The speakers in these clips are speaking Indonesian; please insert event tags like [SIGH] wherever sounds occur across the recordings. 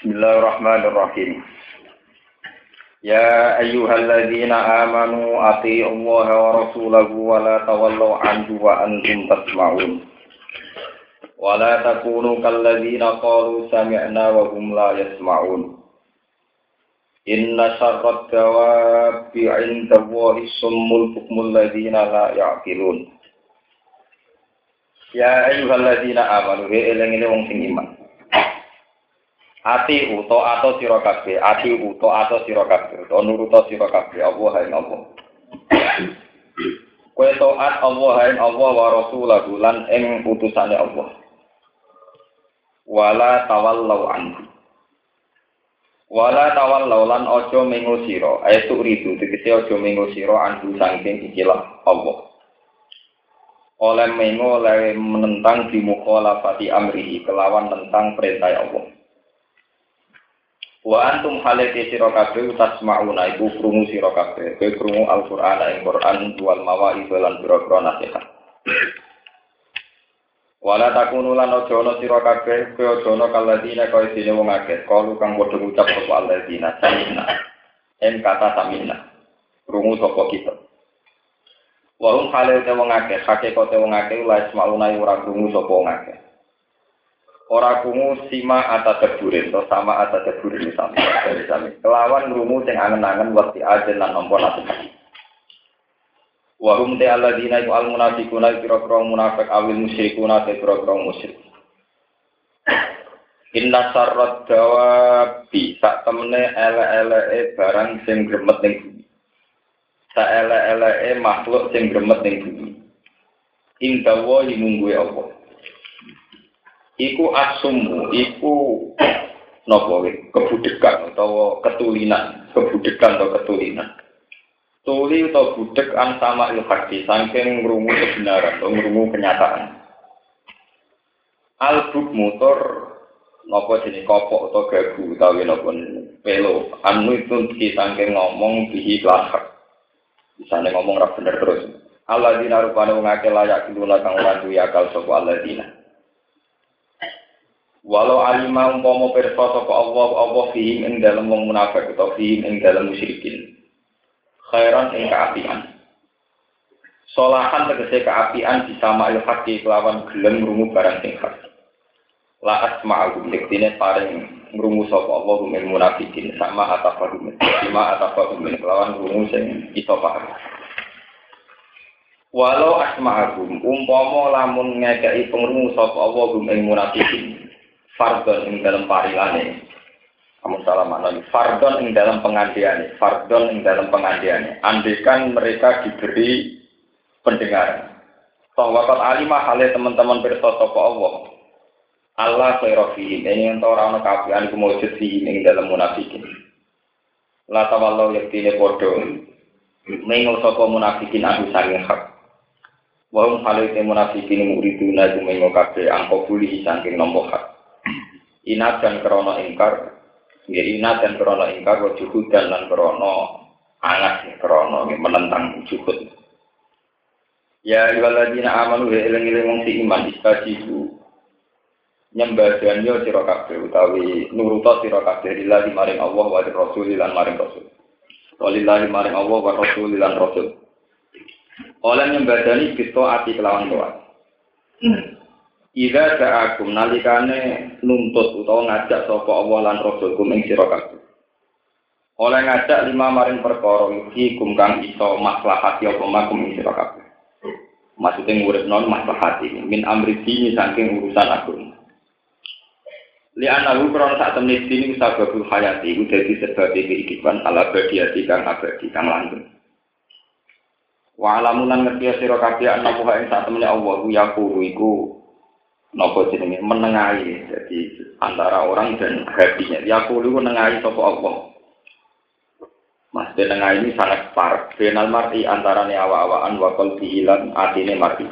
Bismillahirrahmanirrahim. Ya ayyuhalladzina amanu atii'u Allah wa rasulahu wa la tawallu anhu wa antum tasma'un. Wa la takunu kalladzina qalu sami'na wa hum la yasma'un. Inna syarrad dawabi 'inda Allahi summul bukmul ladzina la ya'qilun. Ya ayyuhalladzina amanu he eling wong sing iman. Ati uto atau sira kabeh, ati uto atau sira kabeh, utawa nuruta sira kabeh Allah haing Allah. Kowe taat Allah haing Allah wa rasulahu lan ing utusane Allah. Wala tawallau anhu. Wala tawallau lan aja mengo sira, ayatu ridu tegese aja mengo sira anhu saking ikilah Allah. Oleh mengo oleh menentang di mukhalafati amrihi kelawan tentang perintah Allah. Wa antum halake sira kabeh tasmauna iku krungu sira kabeh, krungu Al-Qur'an ing Qur'an wal mawaid lan pira-pira nasihat. Wala takunu lan aja ana sira kabeh, kowe aja kaladina kaya dene wong akeh, kalu kang padha ngucap sapa alladzina samina. En kata samina. Krungu sapa kita. Wa hum halake wong akeh, hakikate wong akeh la ismauna ora krungu sapa wong akeh. Ora kungu sima ata teburin atau sama ata teburin misalnya dari sami kelawan rumu sing angen-angen waktu aja lan nompo nasihat wa hum te alladzina iku al munafiquna kira-kira munafik awil musyrikuna te kira-kira musyrik Inna sarrat dawabi sak temene ele-ele barang sing gremet ning bumi. Sak ele-ele makhluk sing gremet ning bumi. Ing dawa mungguwe Allah. Iku asumu iku nopo kebudekan atau ketulinan kebudekan atau ketulinan. Tuli atau budek an sama ilhaqi saking ngrumu kebenaran atau ngrumu kenyataan. Albuk motor nopo jenis kopok atau gagu utawi nopo pelo. Anu itu saking ngomong bihi lahak misalnya ngomong rap bener terus. Allah dina rupane ngake layak kidula kang ora duwe akal sapa Allah dina Walau alima umpama pirsa sapa Allah Allah fihim ing dalem wong munafik utawa fihim ing dalem musyrikin. Khairan ing kaapian. Solahan tegese kaapian disama il haqi kelawan gelem ngrungu barang sing hak. La asma'u diktine paring ngrungu sapa Allah ing munafikin sama atafahum. Sama atafahum kelawan ngrungu sing iso paham. Walau asma'agum umpama lamun ngekeki pengrungu sapa Allah ing munafikin fardon ing dalam parilane kamu salah mana? Fardon ing dalam pengandiane fardon ing dalam pengandiane andikan mereka diberi pendengaran. Sahabat alimah halnya teman-teman bersosok Allah. Allah khairofihim ini yang orang orang kafiran kemujud fihim ing dalam munafikin. La tawallau yaktine podo Mengul sopo munafikin aku saking hak. Wahum halite munafikin muriduna jumengo kabeh. Angko buli saking nombok hak inat dan krono ingkar. Ya inat dan krono ingkar wa dan lan krono angat krono menentang juhud. Ya ayyuhalladzina amanu ya eling-eling wong si iman istajibu. Nyembah yo sira kabeh utawi nuruta sira kabeh lillahi maring Allah wa rasul lan maring rasul. Walillahi maring Allah wa rasul lan rasul. Oleh nyembadani kita ati kelawan doa Ida ja'akum nalikane nuntut utawa ngajak sapa Allah lan Rasulkum ing sira kabeh. Oleh ngajak lima maring perkara iki kang iso maslahat ya apa makum ing sira kabeh. Maksudnya ngurip non maslahat ini min amri dini saking urusan agama. Li anahu krono sak temne dini sababul hayati iku dadi sebab kehidupan ala badiyati kang abadi kang langgeng. Wa alamunan ngerti sira kabeh ana ing sak temne Allah yaqulu iku nopo jenenge? Menengahi. Jadi antara orang dan hatinya. Ya kulo menengahi sapa Allah. Mas denengah ini sangat par benal mar'i antara awa-awaan wa qalbi lan atine mar'i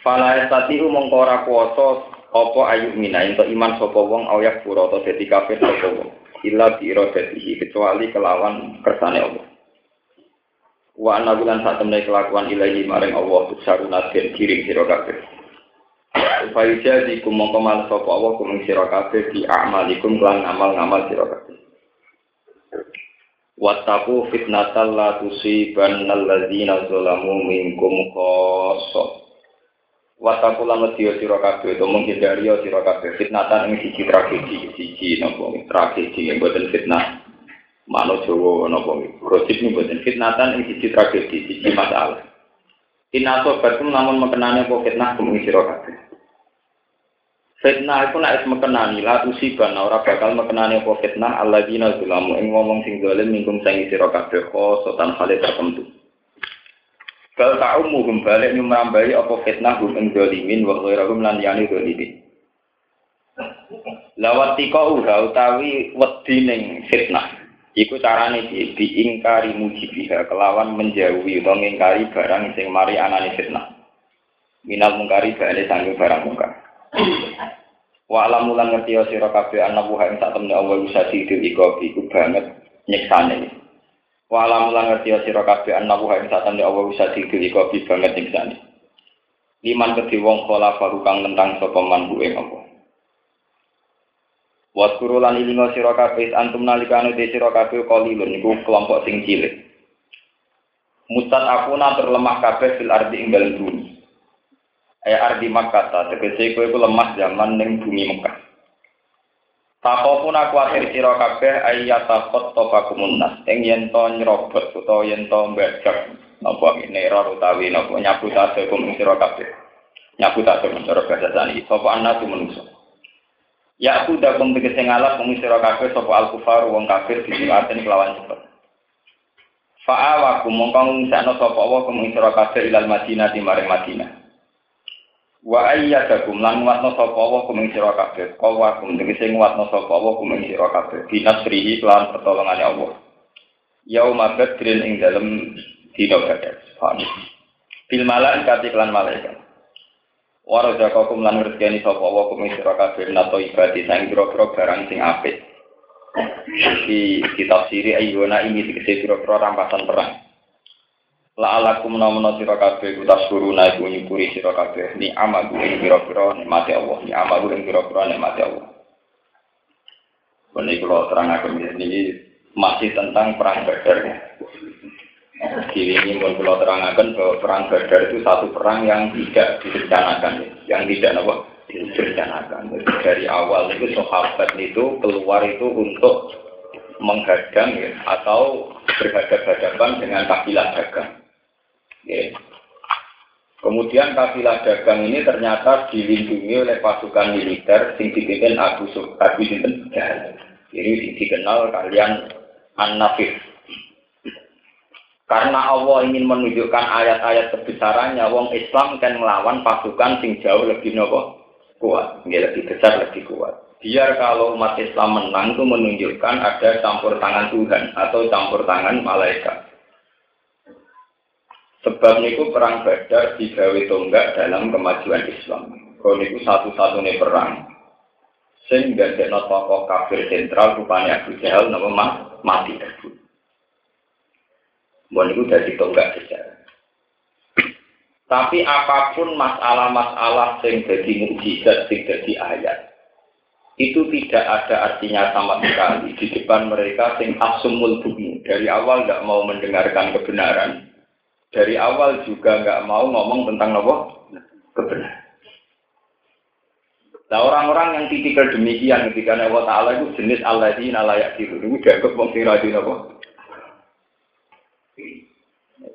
Fala estati umong ora kuwasa apa ayu mina ento iman sapa wong ayak pura atau dadi kafir sapa wong. Bi iradatihi kecuali kelawan kersane Allah Wa ana bulan saat temne kelakuan ilahi maring Allah sarunat den kiring sira kabeh. Faiza di kumong kemal sopo Allah kumeng sira kabeh di amalikum kelan ngamal-ngamal sira kabeh. Wattaku fitnatal la tusibannal ladzina zalamu minkum khossah. Wattaku lan wedi sira kabeh to menghindari sira kabeh fitnatan ing siji tragedi siji napa tragedi yang boten fitnah. Mano Jawa napa gosip ning boten fitnatan ing siji tragedi siji masalah. Inaso batum namun mekenane apa fitnah kumeng sira kabeh. Fitnah itu nak mekenani lah usiban ora bakal mekenani apa fitnah alladzina zulamu ing ngomong sing dolim mingkum sing sira kabeh khosotan hale tertentu. Bal ta'umuhum balik nyumrambai apa fitnah hum ing dolimin wa ghairahum lan yani dolimin. Lawat tika uha utawi wedi ning fitnah. Iku carane di diingkari mujibiha kelawan menjauhi utawa barang sing mari anane fitnah. Minal mungkari balik sanggup barang mungkar. Wa alam mulan ngerti ya sira kabeh ana buha ing sak temne Allah bisa didil iku iku banget nyiksane. Wa alam mulan ngerti ya sira kabeh ana buha ing sak temne Allah bisa didil iku banget nyiksane. Liman kedhi wong kala baru kang tentang sapa man apa. Waskuru lan ilinga sira kabeh antum nalikane de sira kabeh qalilun niku kelompok sing cilik. Mustat akuna terlemah kabeh fil ardi ing dalem bumi. Ayah ardi Makkah, tegese kowe lemah zaman ning bumi Mekah. Tako pun aku sira kabeh ayata khotofakumun nas ing yen to nyrobot utawa yen to mbajak napa neror utawi napa nyabut ase kum sira kabeh. Nyabut ase cara bahasa sani sapa anak menungso. Ya aku dak kum tegese ngalap kum sira kabeh sapa al kufar wong kafir dijimaten kelawan cepet. Fa'awakum mongkong misakno sapa wa kum sira ilal Madinah di maring Madinah. Wa ayyadakum lan watno sapa wa kuming sira kabeh. Kawa kum tegese watno sapa wa kuming sira kabeh. Dinasrihi lan pertolongane Allah. Yauma badrin ing dalem dina badar. Paham. Bil malaikati malaikat. Wa razaqakum lan rezekani sapa wa kuming sira kabeh nato ibadi sang pira-pira barang sing apik. Di ditafsiri ayyuna ini tegese pira-pira rampasan perang. La alakum namana sira kabeh utas guruna iku nyukuri sira kabeh ni amagu ing pira-pira nikmate Allah ni amagu ing pira-pira nikmate Allah. Ini kalau terangkan ini masih tentang perang Badar. Jadi ini mau kalau terangkan bahwa perang Badar itu satu perang yang tidak direncanakan, yang tidak apa direncanakan. Dari awal itu sahabat itu keluar itu untuk menghadang ya, atau berhadapan dengan kafilah dagang. Ya. Kemudian kafilah dagang ini ternyata dilindungi oleh pasukan militer sing dipimpin Abu Sinten Jadi dikenal kalian An-Nafir. Karena Allah ingin menunjukkan ayat-ayat kebesarannya, wong Islam kan melawan pasukan sing jauh lebih nopo kuat, nggak lebih besar, lebih kuat. Biar kalau umat Islam menang itu menunjukkan ada campur tangan Tuhan atau campur tangan malaikat. Sebab niku perang Badar digawe tonggak dalam kemajuan Islam. Kalau niku satu-satunya perang. Sehingga tidak tokoh kafir sentral rupanya Abu Jahal nama mati tersebut. Mohon itu dari tonggak sejarah. Tapi apa pun masalah-masalah yang jadi mukjizat, yang jadi ayat, itu tidak ada artinya sama sekali di depan mereka sing asumul bumi dari awal tidak mau mendengarkan kebenaran dari awal juga nggak mau ngomong tentang nopo kebenaran. Nah orang-orang yang tipikal demikian ketika Allah Ta'ala itu jenis Allah di nalayak itu. Itu dianggap wong rajin apa?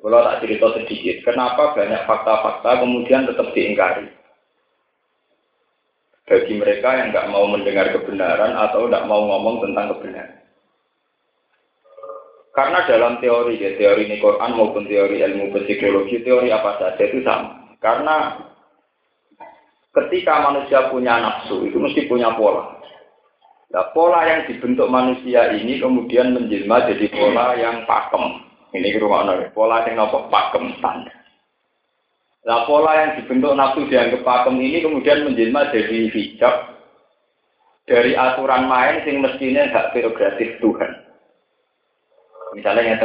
Kalau tak cerita sedikit, kenapa banyak fakta-fakta kemudian tetap diingkari? Bagi mereka yang nggak mau mendengar kebenaran atau nggak mau ngomong tentang kebenaran. Karena dalam teori, ya, teori ini Quran maupun teori ilmu psikologi, teori apa saja itu sama. Karena ketika manusia punya nafsu, itu mesti punya pola. Nah, pola yang dibentuk manusia ini kemudian menjelma jadi pola yang pakem. Ini rumah pola yang nopo pakem standar. Nah, pola yang dibentuk nafsu dianggap pakem ini kemudian menjelma jadi hijab dari aturan main sing mestinya hak prerogatif Tuhan. Misalnya yang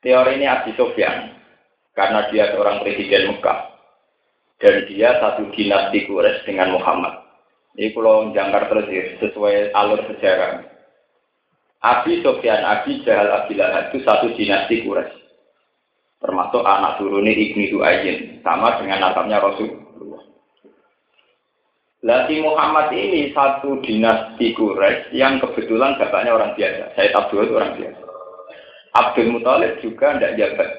Teori ini Abi Sofyan, karena dia seorang presiden Mekah. dan dia satu dinasti Quraisy dengan Muhammad. Ini kalau jangkar terus ya, sesuai alur sejarah. Abi Sofyan, Abi Jahal, Abi Lahab itu satu dinasti Quraisy. Termasuk anak turunnya Ibnu Du'ayyin. Sama dengan nasabnya Rasulullah. Lati Muhammad ini satu dinasti Quraisy yang kebetulan bapaknya orang biasa. Saya itu orang biasa. Abdul Muthalib juga tidak jabat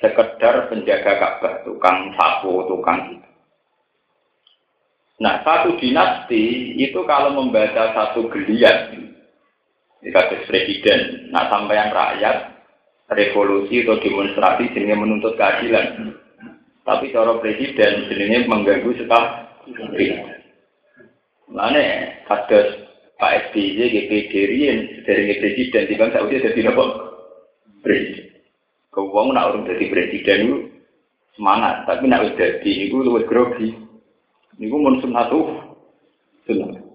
sekedar penjaga Ka'bah, tukang sapu, tukang gitu. Nah, satu dinasti itu kalau membaca satu geliat, dikasih presiden, nah sampai yang rakyat, revolusi atau demonstrasi sehingga menuntut keadilan. Tapi cara presiden sebenarnya mengganggu sekali. Mana ada Pak SBY, GPD, dari presiden, di bangsa Saudi jadi apa? Presiden. Kau nak urung jadi presiden itu semangat, tapi nak jadi itu lebih grogi. Ini gue satu, sunnah.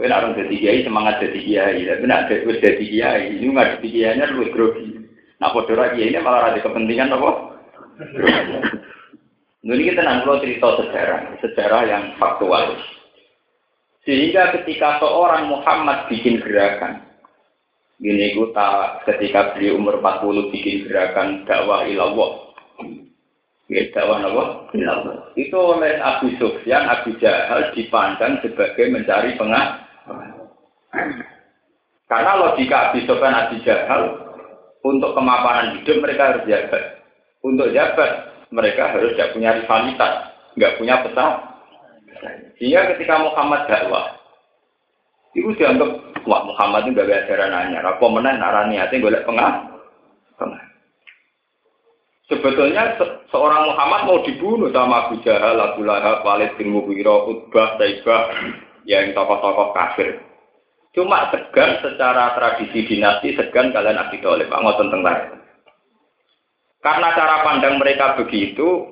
Kau nak jadi kiai semangat jadi kiai, tapi nak jadi jadi kiai ini nggak jadi kiainya lebih grogi. Nah, kau kiai ini malah ada kepentingan apa? Ini kita nanti cerita sejarah, sejarah yang faktual. Sehingga ketika seorang Muhammad bikin gerakan, Gini ku tak ketika beliau umur 40 bikin gerakan dakwah ilallah. Ya, dakwah apa? Ilallah. Itu oleh Abu Sufyan, Abu Jahal dipandang sebagai mencari pengah. Karena logika Abu Sufyan, Abu Jahal untuk kemapanan hidup mereka harus jabat. Untuk jabat mereka harus tidak punya rivalitas, nggak punya pesan. Sehingga ketika Muhammad dakwah, itu dianggap Wah Muhammad itu gak ajaran anyar. Apa meneh narani hati golek pengah. Pengah. Sebetulnya se seorang Muhammad mau dibunuh sama Abu Jahal, Abu Lahab, Walid bin Mughirah, Utbah, Taibah, yang tokoh-tokoh kafir. Cuma segan secara tradisi dinasti, segan kalian Abi Thalib, ngoten tentang Karena cara pandang mereka begitu,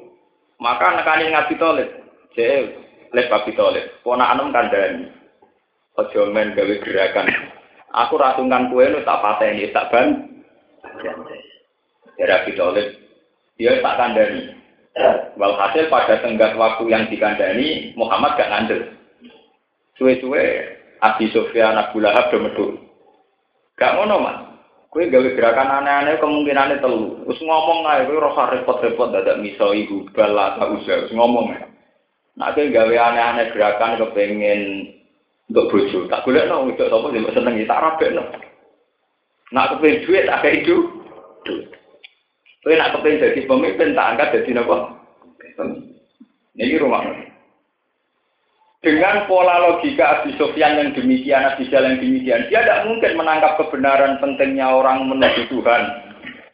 maka nekani Abi Thalib. Jadi, Lep Abi Thalib, ponakan kandani. Ojo men gawe gerakan. Aku ratungan kue lu tak pateni, tak ban. Ya Tolib, dia tak kandani. Walhasil pada tenggat waktu yang dikandani, Muhammad gak ngandel. Suwe-suwe, Abi Sofyan, Abu Lahab, Domedul. Gak ngono, Mas. Kue gawe gerakan aneh-aneh kemungkinannya telu. Terus ngomong aja, kue rasa repot-repot dadak miso ibu bala tak usah. Terus ngomong ya. Kue gawe aneh-aneh gerakan kepengen untuk bojo. Tak boleh no, itu apa sih seneng tak rabe no. Nak kepengen duit tak kayak itu. Tapi nak kepengen jadi pemimpin tak angkat jadi apa? Ini rumah. Dengan pola logika Abi Sofyan yang demikian, Abi yang demikian, dia tidak mungkin menangkap kebenaran pentingnya orang menuju Tuhan,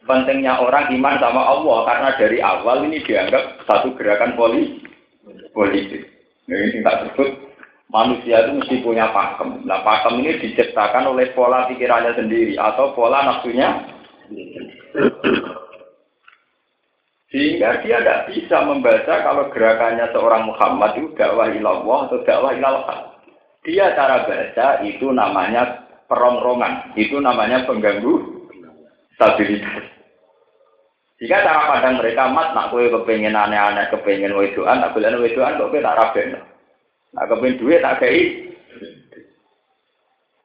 pentingnya orang iman sama Allah, karena dari awal ini dianggap satu gerakan politik. Ini tak sebut Manusia itu mesti punya pakem. Nah, pakem ini diciptakan oleh pola pikirannya sendiri atau pola nafsunya. Sehingga dia tidak bisa membaca kalau gerakannya seorang Muhammad itu dakwah ilallah atau dakwah ilallah. Dia cara baca itu namanya perongrongan, itu namanya pengganggu stabilitas. Jika cara pandang mereka mat, nak kue kepengen aneh-aneh, kepengen wedoan, tak boleh wedoan, kok kue tak. Nah, kepengen duit tak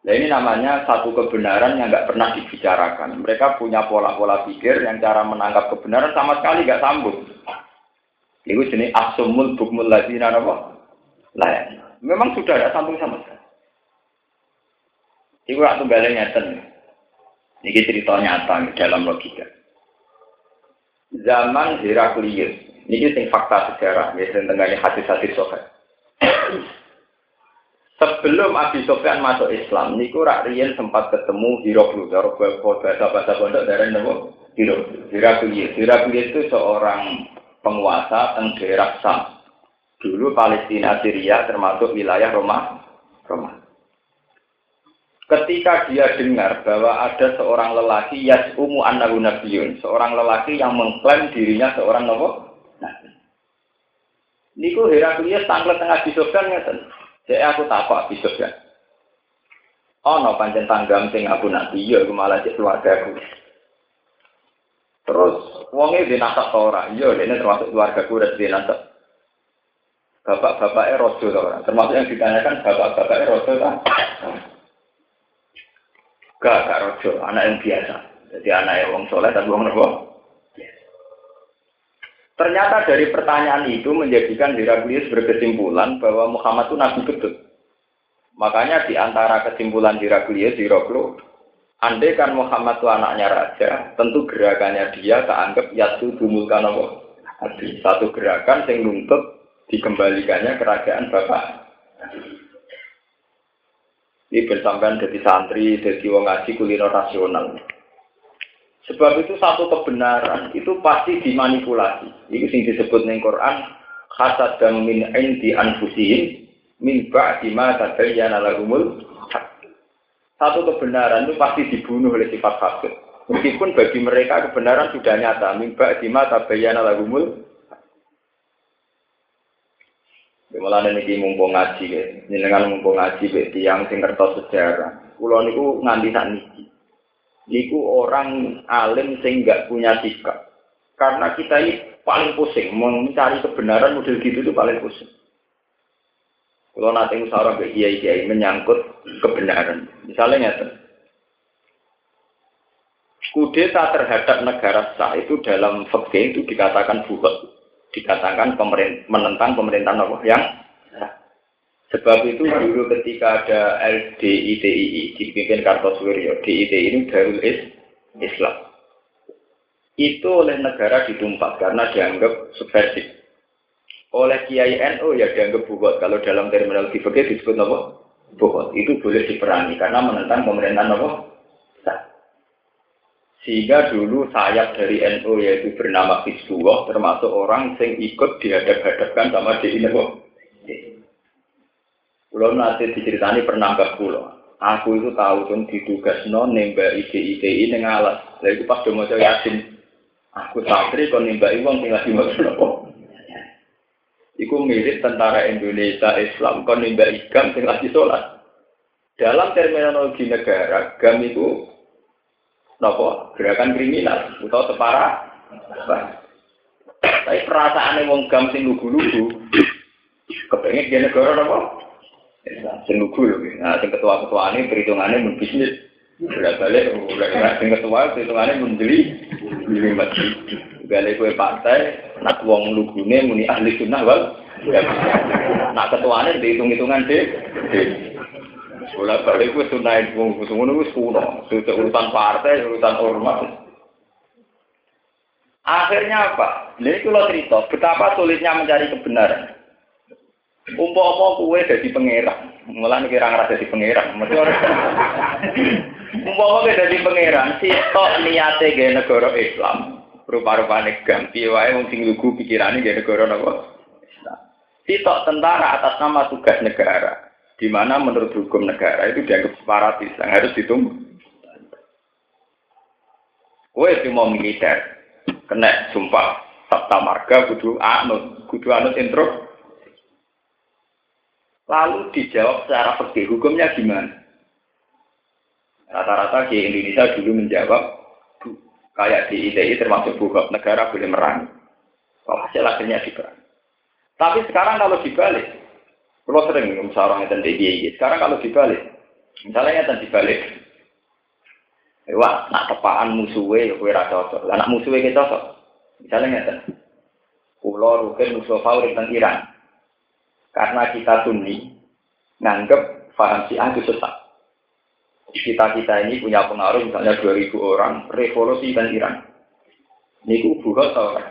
Nah ini namanya satu kebenaran yang nggak pernah dibicarakan. Mereka punya pola-pola pikir yang cara menangkap kebenaran sama sekali nggak sambung. Itu jenis asumul bukmul ladina apa? Lain. Memang sudah ada sambung sama sekali. Iku aku balik ngeten. Ini cerita nyata dalam logika. Zaman Heraklius, ini sing fakta sejarah, ya sing tengahnya hadis-hadis sohail. Sebelum Abi Sofyan masuk Islam, niku Rian sempat ketemu Hiroklu, cara bahasa bahasa pondok dari nama Hiroklu. Hiroklu, itu seorang penguasa teng daerah Sam. Dulu Palestina, Syria termasuk wilayah Roma. Roma. Ketika dia dengar bahwa ada seorang lelaki yasumu annahu nabiyun, seorang lelaki yang mengklaim dirinya seorang nabi, Niku Heraklius tanglet tengah Abi. Saya aku takut Abi Sofyan. Oh no pancen tanggam sing aku nabi ya aku malah cek keluarga aku. Terus wongnya di nasab ora, iya ini termasuk keluarga aku udah di nasab. bapak-bapaknya rojo termasuk yang ditanyakan bapak-bapaknya rojo tak? Gak, gak rojo, anak yang biasa. Jadi anak yang wong soleh tapi wong nopo. Ternyata dari pertanyaan itu menjadikan Heraklius berkesimpulan bahwa Muhammad itu nabi betul. Makanya di antara kesimpulan Heraklius, Heraklo, andai kan Muhammad itu anaknya raja, tentu gerakannya dia keanggap yaitu dumulkan apa? Satu gerakan yang nuntut dikembalikannya kerajaan Bapak. Ini bersamaan jadi santri, jadi wong ngaji kuliner rasional. Sebab itu satu kebenaran itu pasti dimanipulasi. Itu sing disebut ning Quran hasad dan min indi anfusihim min ba'di ma tabayyana lahumul Satu kebenaran itu pasti dibunuh oleh sifat hasad. Meskipun bagi mereka kebenaran sudah nyata min ba'di ma tabayyana lahumul Mulane niki mumpung ngaji, jenengan mumpung ngaji tiyang sing kertas sejarah. Kula niku nganti sak niki niku orang alim sing nggak punya sikap. Karena kita ini paling pusing, mencari kebenaran model gitu itu paling pusing. Kalau nanti musyawarah ke kiai kiai menyangkut kebenaran, misalnya nyata. Kudeta terhadap negara sah itu dalam fakta itu dikatakan buat, dikatakan pemerintah, menentang pemerintahan Allah yang Sebab itu dulu ketika ada LDITII dipimpin Kartosuwiryo, DITI ini Darul Islam. Itu oleh negara ditumpas karena dianggap subversif. Oleh Kiai NU ya dianggap buat kalau dalam terminologi fikih disebut apa? Buat. Itu boleh diperangi karena menentang pemerintahan apa? Sehingga dulu sayap dari NU yaitu bernama Hizbullah termasuk orang yang ikut dihadap-hadapkan sama DI Kulo nanti diceritani pernah ke kulo. Aku itu tahu tuh ditugas no nembak ide ide ini alas. Lalu pas demo yasin. Aku santri kon nembak uang tinggal di nopo. Iku mirip tentara Indonesia Islam kon nembak igam tinggal di sholat. Dalam terminologi negara, gam itu nopo gerakan kriminal atau separah. Tapi perasaan wong gam sing lugu-lugu, kepengen dia negara nopo Lugu lho. Nah, sing ketua-ketua ini perhitungannya mun bisnis. Bolak balik, bolak sing ketua perhitungannya mun beli, masjid. Balik kue partai, nak wong lugune muni ahli sunnah wal. Nak ketuanya dihitung-hitungan deh. Bolak balik kue sunnah wong ngono wis kuno. Urusan partai, urusan ormas. Akhirnya apa? Ini kalau cerita betapa sulitnya mencari kebenaran. Umpama kue jadi pangeran, mulai kira ngerasa jadi pangeran. Umpama kue jadi pangeran, si tok niate gaya negara Islam, rupa-rupane ganti wae wong sing lugu pikirane gaya negara? Si tok tentara atas nama tugas negara, di mana menurut hukum negara itu dianggap separatis, yang harus ditunggu. Kue cuma militer, kena sumpah sabta marga kudu anut, kudu anut intro Lalu dijawab secara fikih hukumnya gimana? Rata-rata di Indonesia dulu menjawab kayak di ITI termasuk buka negara boleh merangi. Kalau hasil akhirnya diperang. Tapi sekarang kalau dibalik, kalau sering orang yang DIY, sekarang kalau dibalik, misalnya yang dibalik, wah, nak tepaan musuhnya ya kue rasa cocok, lah nak musuhnya kita cocok, misalnya ngeten, pulau rukin musuh favorit tentang Iran, karena kita sunni, nganggep paham si itu sesat. Kita-kita ini punya pengaruh misalnya 2000 orang revolusi dan Iran. Ini ku tau kan?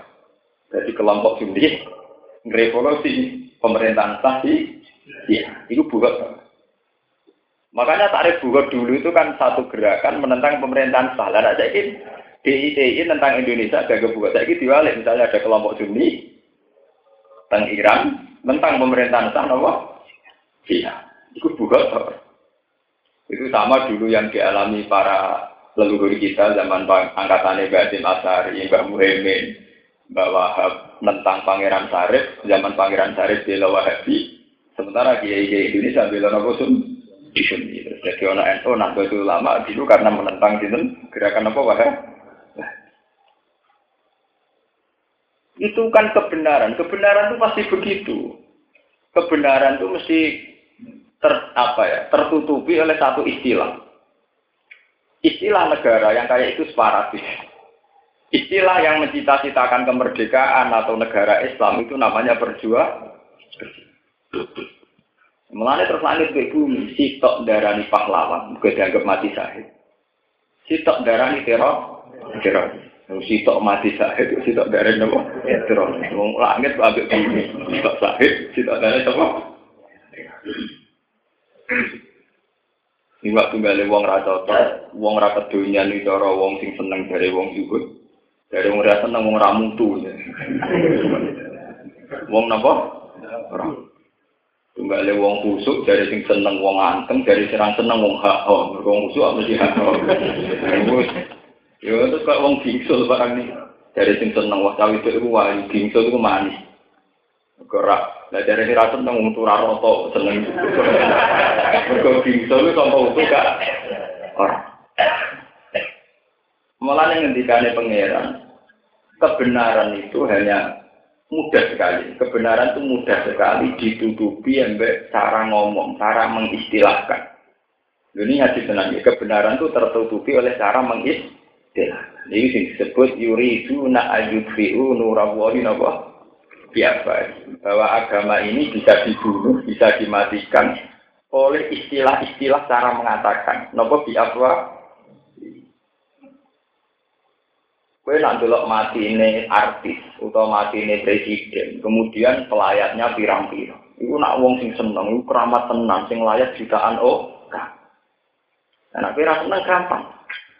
Jadi kelompok sunni revolusi pemerintahan sah iya, itu tau. Makanya tarif buhat dulu itu kan satu gerakan menentang pemerintahan sah. Dan ada ini DITI tentang Indonesia agak buat saya diwalik misalnya ada kelompok sunni tentang Iran tentang pemerintahan sah nopo Cina. Itu bukan Itu sama dulu yang dialami para leluhur kita zaman angkatan Mbak Asari, Mbak Muhammad, Mbak Wahab tentang Pangeran Sarif, zaman Pangeran Sarif di Wahabi, sementara Kiai Kiai Indonesia bela nopo sun Sunni. Jadi orang NU itu lama dulu karena menentang gerakan apa Wahab. Itu kan kebenaran. Kebenaran itu pasti begitu. kebenaran itu mesti ter, apa ya, tertutupi oleh satu istilah. Istilah negara yang kayak itu separatis. Istilah yang mencita-citakan kemerdekaan atau negara Islam itu namanya berjuang. Mulanya terus langit ke bumi, sitok darani pahlawan, bukan dianggap mati sahid. Sitok darani teror, teror. Sitok mati sahid, sitok darani apa? Teror. Wong langit kok ambek bumi, sitok sahid, sitok darani apa? Ini waktu balik wong rata wong rata dunia ini cara wong sing seneng dari wong juga. Dari wong rasa seneng wong ramutu. Wong napa? Ora. Tunggale wong kusuk dari sing seneng wong anteng, dari serang seneng wong hak. Oh, wong kusuk sih hak? Yo terus kok wong bingsul barang ini. Dari sing seneng wong cawe itu wah bingsul itu manis. Gerak. Lah dari rasa seneng wong turah roto seneng. Mergo bingsul itu sama utuh gak? Ora. Malah yang ngendikane pangeran, kebenaran itu hanya mudah sekali. Kebenaran itu mudah sekali ditutupi ambek cara ngomong, cara mengistilahkan. Ini hadis tenang Kebenaran itu tertutupi oleh cara mengistilahkan. Ini disebut yuriduna ayudfi'u nurawahi napa? Biasa. Bahwa agama ini bisa dibunuh, bisa dimatikan oleh istilah-istilah cara mengatakan. Napa biasa Kue nak mati ini artis atau mati ini presiden, kemudian pelayatnya pirang-pirang. Iku nak wong sing seneng, iku keramat tenang, sing layak jutaan oh. Aku rasa seneng gampang.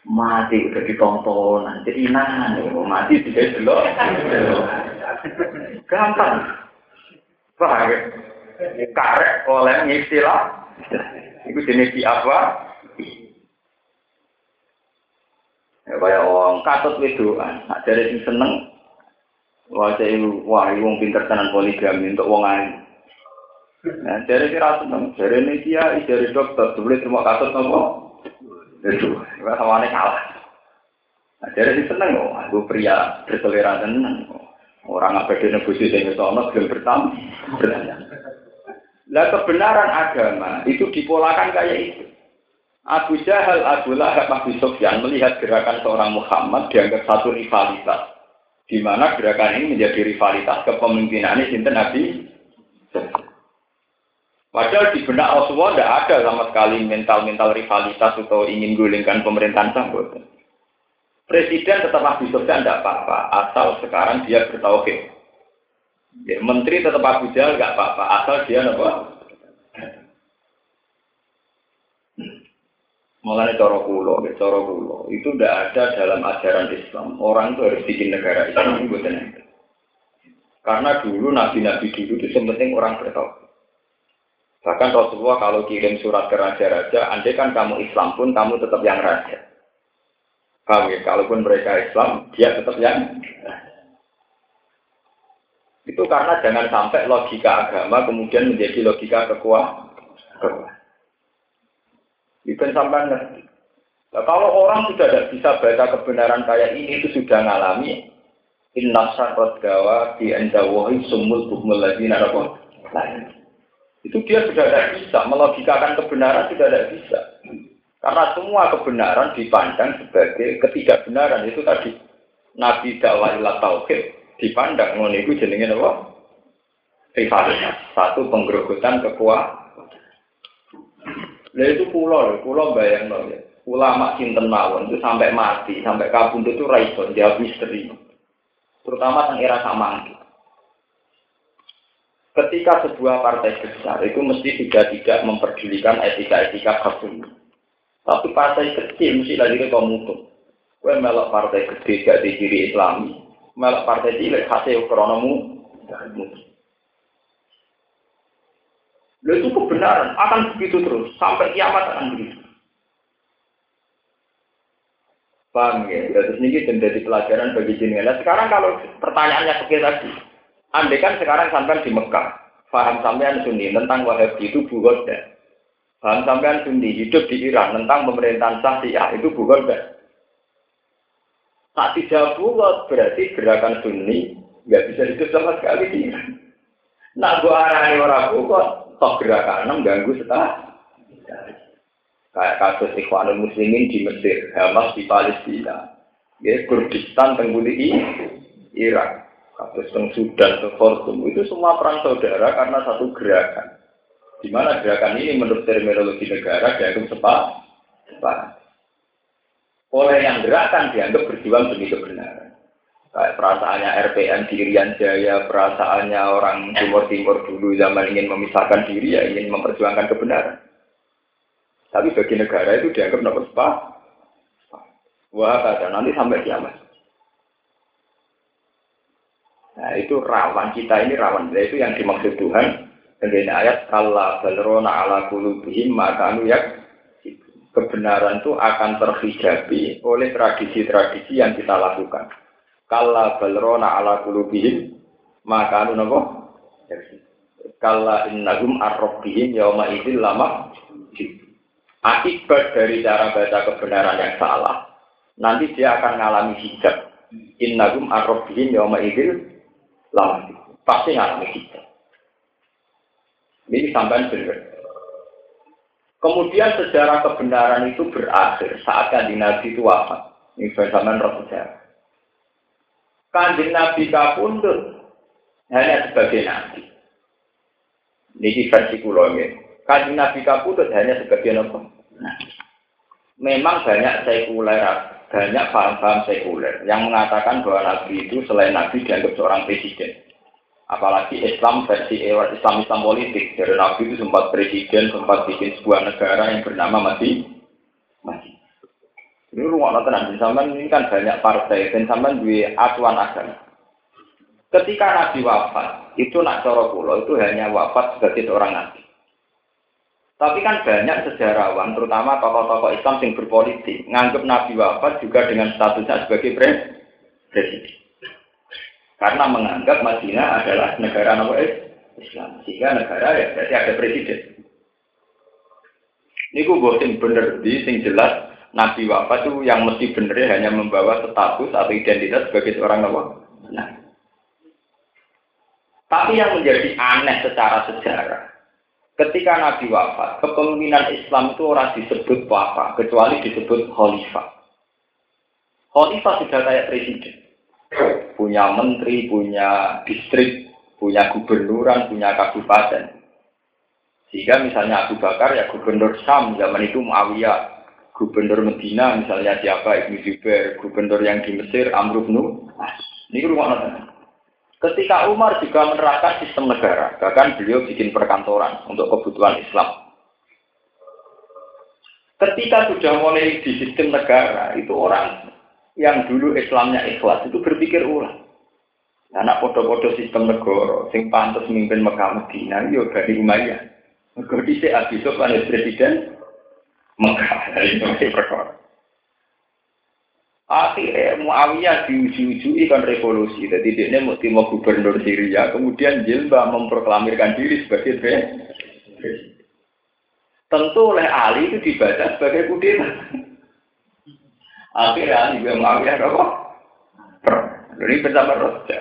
Mati udah ditonton, jadi nah, mati tidak dulu. Gampang. Paham Karek oleh istilah. Itu jenis di apa? Ya kaya wong katut wedoan, nak jare sing seneng wah itu wah wong pinter tenan poligami untuk wong ayu. Nah, jare kira seneng, jare ini dia jare dokter, boleh terima katut nopo? Itu, ya sawane kalah. Nah, sing seneng kok, aku pria berselera tenan. Orang apa dia nebusi sing sono belum bertam. Lah kebenaran agama itu dipolakan kayak itu. Abu Jahal, Abu Lahab, Abu Sofyan melihat gerakan seorang Muhammad dianggap satu rivalitas. Di mana gerakan ini menjadi rivalitas kepemimpinan ini Nabi. Padahal di benak Rasulullah tidak ada sama sekali mental-mental rivalitas atau ingin gulingkan pemerintahan sambut. Presiden tetap Abu Sofyan tidak apa-apa, asal sekarang dia bertauhid. Ya, menteri tetap Abu Jahal nggak apa-apa, asal dia apa? Mengenai coro kulo, coro kulo, itu tidak ada dalam ajaran Islam. Orang itu harus bikin negara Islam Karena dulu nabi-nabi dulu itu penting orang bertauhid. Bahkan Rasulullah kalau kirim surat ke raja-raja, andai kan kamu Islam pun kamu tetap yang raja. Paham ya? Kalaupun mereka Islam, dia tetap yang itu karena jangan sampai logika agama kemudian menjadi logika kekuatan. Itu sampai ngerti. Nah, kalau orang sudah tidak bisa baca kebenaran kayak ini, itu sudah ngalami. Inna syarrat gawa di endawahi sumul bukmul lagi narapun. Itu dia sudah tidak bisa. Melogikakan kebenaran sudah tidak bisa. Karena semua kebenaran dipandang sebagai ketidakbenaran. Itu tadi. Nabi dakwahilah tauhid dipandang. Ngono itu jenenge apa? Satu penggerogotan kekuatan Nah itu pulau, pulau bayang loh ya. Ulama sinten mawon itu sampai mati, sampai kabun itu raison jawab misteri. Terutama tentang era samangki. Ketika sebuah partai besar itu mesti sudah tidak memperdulikan etika-etika kabun. Tapi partai kecil mesti lagi ke komutum. Kue melok partai gede gak di kiri Islami, melok partai cilik hasil kronomu. Lalu itu kebenaran akan begitu terus sampai kiamat akan begitu. Paham ya? Terus ini menjadi pelajaran bagi jenengan. Nah, sekarang kalau pertanyaannya seperti tadi, andai kan sekarang sampai di Mekah, paham sampean Sunni tentang Wahabi itu bugoda. Paham sampean Sunni hidup di Iran tentang pemerintahan Syiah itu bugoda. Tak tidak buat berarti gerakan Sunni nggak bisa hidup sama sekali di Iran. Nak gua arani ora kok tok gerakan ganggu setah. Kayak kasus Ikhwanul Muslimin di Mesir, Hamas di Palestina. Ya, Kurdistan tengguli Irak. Kasus teng Sudan, teng Khartoum itu semua perang saudara karena satu gerakan. Di mana gerakan ini menurut terminologi negara dianggap sepak, sepak. Oleh yang gerakan dianggap berjuang demi kebenaran. Kayak perasaannya RPN di Jaya, perasaannya orang Timur Timur dulu zaman ingin memisahkan diri ya ingin memperjuangkan kebenaran. Tapi bagi negara itu dianggap nomor sepah. Wah, kata nanti sampai kiamat. Nah itu rawan kita ini rawan. Nah, itu yang dimaksud Tuhan dengan ayat Allah balrona ala kulubihim maka anu ya kebenaran itu akan terhijabi oleh tradisi-tradisi yang kita lakukan. Kalla balrona ala kulubihim maka anu nopo Kalla innahum arrobbihim yauma idil lama Akibat dari cara baca kebenaran yang salah Nanti dia akan mengalami hijab Innahum arrobbihim yauma idil lama Pasti mengalami hijab Ini sampai benar Kemudian sejarah kebenaran itu berakhir saat kanjeng Nabi itu wafat. Ini zaman roh sejarah. Kanjeng Nabi kapundut hanya sebagai nabi. Ini versi kulo Kanjeng Nabi kapundut hanya sebagai nabi. Memang banyak sekuler, banyak paham-paham sekuler yang mengatakan bahwa Nabi itu selain Nabi dianggap seorang presiden. Apalagi Islam versi Islam Islam politik. Jadi Nabi itu sempat presiden, sempat bikin sebuah negara yang bernama Masih. Masih. Ini rumah nonton sampean ini kan banyak partai dan sampean dua acuan agama. Ketika Nabi wafat, itu nak coro pulau itu hanya wafat sebagai seorang nabi. Tapi kan banyak sejarawan, terutama tokoh-tokoh Islam yang berpolitik, nganggap Nabi wafat juga dengan statusnya sebagai presiden. Karena menganggap Madinah adalah negara nama Islam. Sehingga negara ya berarti ada presiden. Ini gue bener di sing jelas Nabi wafat itu yang mesti benar hanya membawa status atau identitas sebagai seorang nabi. Nah. Tapi yang menjadi aneh secara sejarah, ketika Nabi wafat, kepemimpinan Islam itu orang disebut apa, kecuali disebut khalifah. Khalifah sudah kayak presiden. Punya menteri, punya distrik, punya gubernuran, punya kabupaten. Sehingga misalnya Abu Bakar ya gubernur Sam zaman itu Muawiyah, gubernur Medina misalnya siapa Ibnu Jubair, gubernur yang di Mesir Amr bin Ini rumah nonton. Ketika Umar juga menerapkan sistem negara, bahkan beliau bikin perkantoran untuk kebutuhan Islam. Ketika sudah mulai di sistem negara, itu orang yang dulu Islamnya ikhlas itu berpikir ulang. Anak podo-podo sistem negara, sing pantas memimpin Mekah Medina, yo dari Umayyah. Mergo dhisik Abi Sufyan presiden, Mekah [LAUGHS] dari perkara. Akhirnya Muawiyah diuji-uji kan revolusi. Jadi dia mau timur gubernur Syria, kemudian Jilbab memproklamirkan diri sebagai presiden. Tentu oleh Ali itu dibaca sebagai kudeta. Akhirnya Ali juga Muawiyah apa? Ini bersama Raja.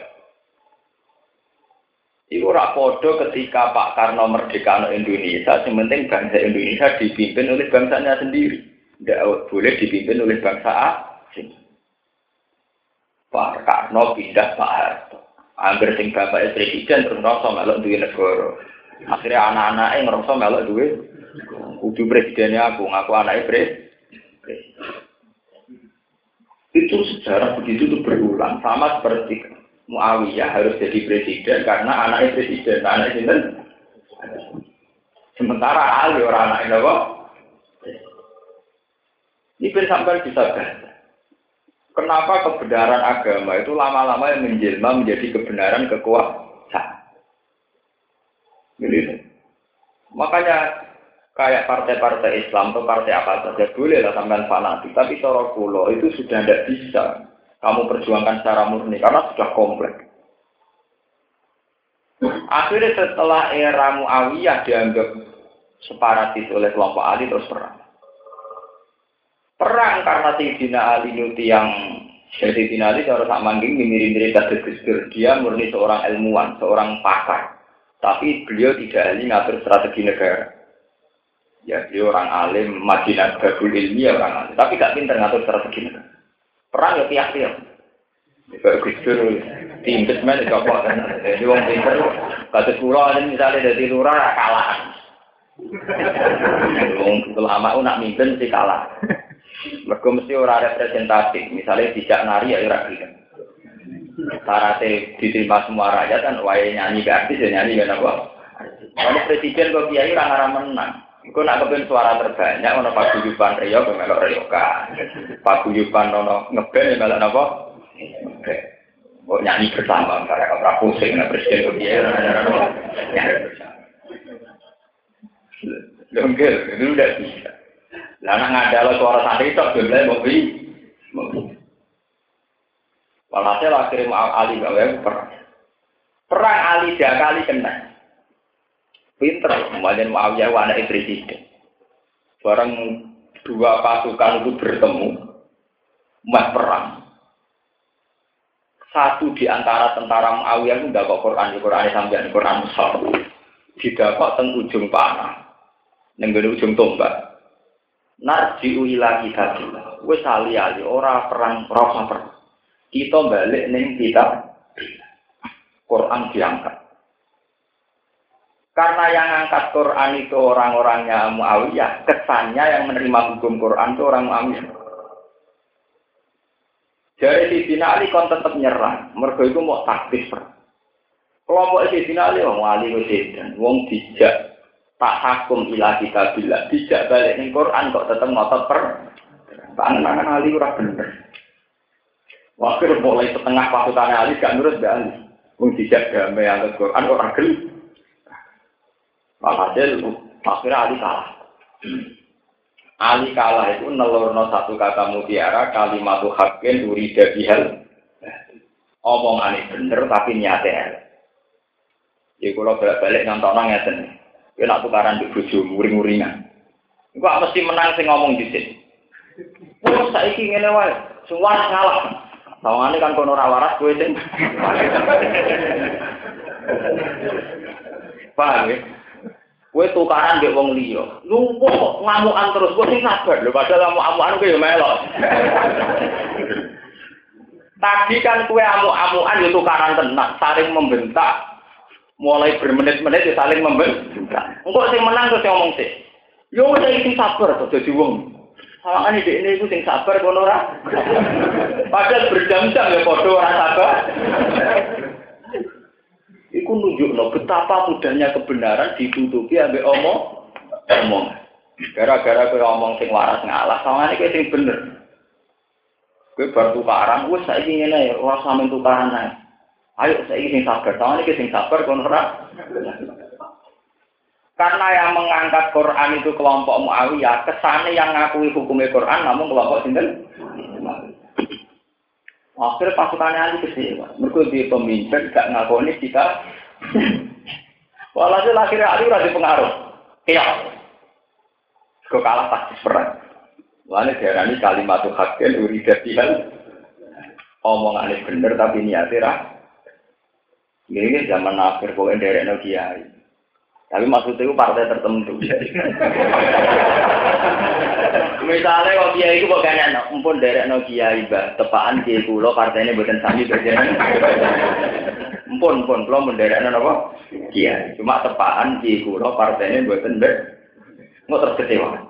Iku ora padha ketika Pak Karno merdeka Indonesia, yang penting bangsa Indonesia dipimpin oleh bangsanya sendiri. Tidak boleh dipimpin oleh bangsa asing. Pak Karno pindah Pak Harto. Angger sing bapak presiden terus ngerasa melok duwe negara. Akhirnya anak-anaknya ngerasa melok duwe kudu presidennya aku, ngaku anaknya presiden. Itu sejarah begitu itu berulang sama seperti Muawiyah harus jadi presiden karena anaknya presiden, anak itu Sementara Ali orang anak ini kok. Ini bisa sampai bisa baca. Kenapa kebenaran agama itu lama-lama yang menjelma menjadi kebenaran kekuasaan? Gitu. Makanya kayak partai-partai Islam atau partai apa saja boleh lah sampai fanatik, tapi cara kulo itu sudah tidak bisa kamu perjuangkan secara murni karena sudah kompleks. Akhirnya setelah era Muawiyah dianggap separatis oleh kelompok Ali terus perang. Perang karena Sayyidina Ali Nuti yang Sayyidina Ali cara tak manggil mirip-mirip. Dia murni seorang ilmuwan, seorang pakar. Tapi beliau tidak ahli ngatur strategi negara. Ya, beliau orang alim, Madinah Babul Ilmi ya orang alim. Tapi gak pinter ngatur strategi negara. Perang ya. Kayak Gus Dur, diimpes men, coba kan. Jadi wong kata pulau misalnya dari lurah kalah. Wong ulama nak mimpin sih kalah. Mereka mesti ora representatif. Misalnya tidak nari ya ora gelem. Syaratnya diterima semua rakyat kan wae nyanyi ke artis ya nyanyi kan apa. Kalau presiden kok kiai ora ngarang menang. Iku nak kepen suara terbanyak ono paguyuban Rio ke melok Rioka. Paguyuban ono ngeband ya melok napa? Ngeband. Kok nyanyi bersama karena ora pusing nah presiden kok kiai ora ngarang. Lengkel, itu udah bisa. Lah nak ngadal suara santri itu jumlahnya mau beli. Walhasil akhirnya mau Ali gawe perang. Perang Ali tiga kali kena. Pinter, kemudian Muawiyah anak presiden. Barang dua pasukan itu bertemu, mas perang. Satu di antara tentara Muawiyah itu dapat Quran, di Quran sampai Quran besar. Didapat teng ujung panah, nenggel ujung tombak narjiu ila kitabillah wis ali-ali ora perang rasa perang. Kita balik ning kita Quran diangkat. Karena yang angkat Quran itu orang-orangnya Muawiyah, kesannya yang menerima hukum Quran itu orang Muawiyah. Jadi di sini Ali kon tetap nyerang, mereka itu mau taktis. Kelompok di sini Ali, wong Ali dan wong dijak tak hakum ila kita bila tidak balik ning Quran kok tetap ngotot per tangan Ali ora bener. Wakil mulai setengah pasukan Ali gak nurut gak Ali. Wong tidak damai yang Quran orang gel akhirnya Ali kalah. Ali kalah itu nelurno satu kata mutiara kalimat hakin urida bihal. Omong ini bener tapi nyata ya kalau balik-balik nonton ngeten Ya nak tukaran di bojo muring-muringan. Iku mesti menang sing ngomong dhisik. Terus saiki ngene wae, semua ngalah. Tawangane kan kono ora waras kowe sing. Paham ya? Kowe tukaran mbek wong liya. Lumpuh ngamukan terus kowe sing sabar lho padahal ngamuk-amukan kowe ya melok. Tadi kan kue amuk-amukan itu tukaran tenang, saling membentak, mulai bermenit-menit ya saling membentak. Engkau sing menang terus ngomong sih. Yo saya itu sabar tuh jadi wong. Ini di ini itu sing sabar kono ora. [LAUGHS] Padahal berjam-jam ya podo ora sabar. Iku nunjuk no betapa mudahnya kebenaran ditutupi ambek omong omong. Gara-gara kowe omong sing waras ngalah, ini kowe sing bener. Kowe bar tukaran, wis saiki ngene ya, ora sampe tukaran ae. Ayo saya ingin sabar, tahun ini sing sabar kon Karena yang mengangkat Quran itu kelompok Muawiyah, kesannya yang ngakui hukumnya Quran namun kelompok sinten. Akhirnya pasukannya Ali kecewa. Mereka di pemimpin gak ngakoni kita. Walhasil akhirnya Ali udah pengaruh. Iya. Kau kalah pasti perang. Lalu diarani kalimat hakin uridat Omongan ini bener tapi niatnya ini zaman akhir kok no kiai. Tapi maksudnya itu partai tertentu. [LAUGHS] Misalnya kalau kiai itu bukan enak, mumpun derek no kiai bah, tepaan kiai kulo partainya bukan sami berjalan. Mumpun mumpun kulo no apa? Kiai. Cuma tepaan kiai kulo partainya bukan ber. Nggak terkecewa.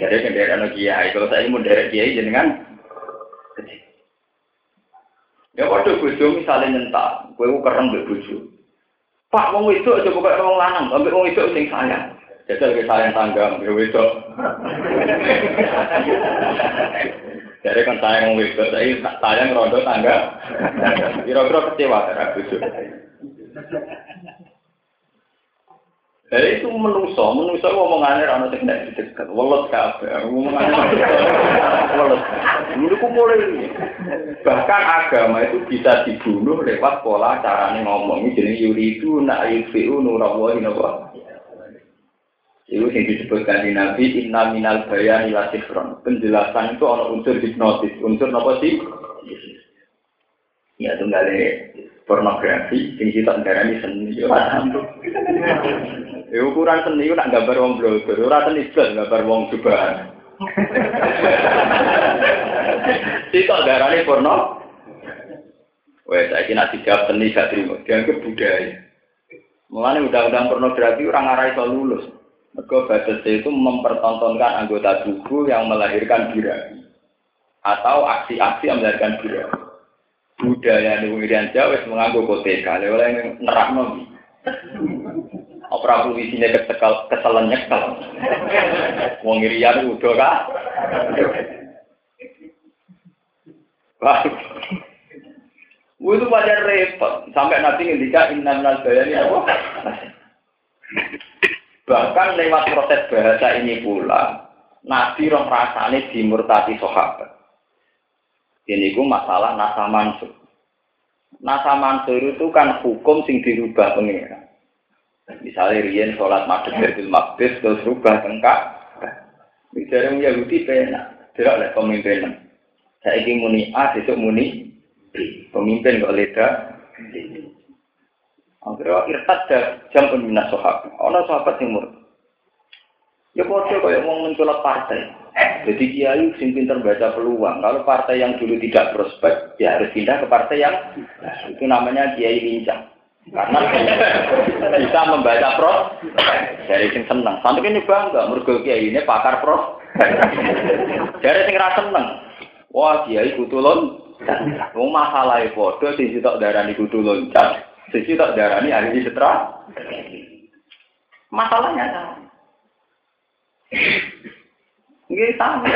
Jadi kan derek no kiai. Kalau saya mau derek kiai jenengan Ya waktu bojo misalnya nyentak, gue kereng mbek bojo. Pak wong itu aja buka wong lanang, ambek wong itu sing sayang. Jajal ke sayang tangga, mbek itu. Jadi kan sayang itu, saya sayang rondo tangga. Kira-kira kecewa karena bojo. Jadi itu menungso, menungso ngomongannya rana sing nek dekat, welet kabeh, ngomongannya welet. Menurutku mulai bahkan agama itu bisa dibunuh lewat pola caranya ngomong. Jadi itu nak yufiu nurawahi napa. Itu yang disebutkan di Nabi, inna minal bayan ila sifron. Penjelasan itu ada unsur hipnotis, unsur apa sih? Ya tunggalnya pornografi, sing sitok darani seni Ya ukuran seni nak gambar wong blogger, ora seni blas gambar wong jubahan. Sitok [LAUGHS] darani porno. Wes saiki nak dijawab seni gak terima, dianggap budaya. Mulane undang-undang pornografi orang arah iso lulus. Mergo batasnya itu mempertontonkan anggota tubuh yang melahirkan birahi atau aksi-aksi yang melahirkan birahi. Budaya di Irian Jawa menganggo koteka, oleh nerak nomi. Opera puisinya kesekal, keselen nyekel. Wong Irian udah kah? Wah, itu wajar repot. Sampai nanti ngendika inna minal bayani apa? Bahkan lewat proses bahasa ini pula, Nabi roh rasane dimurtati sahabat. Ini ku masalah nasa mansur. Nasa mansur itu kan hukum sing dirubah pengira. Misalnya Rian sholat maghrib dari Maqdis terus rubah tengkak. Bicara Yahudi pena, tidak oleh pemimpinan. Saya ingin muni A, besok muni B. Pemimpin kok leda. Akhirnya irtad jam pun minas sahabat. Ono sahabat yang murtad. Ya kode kayak mau mencolok partai. Jadi kiai sing pinter baca peluang. Kalau partai yang dulu tidak prospek, ya harus pindah ke partai yang itu namanya kiai lincah. Karena [LAUGHS] bisa membaca pros dari sing seneng. Sampai ini bangga, mergo kiai ini pakar pros. [LAUGHS] Dari sing rasa seneng. Wah kiai kutulon. Mau masalah foto sing sitok darani kudu loncat. Sing sitok darani ahli setra. Masalahnya kan. Nggih sama.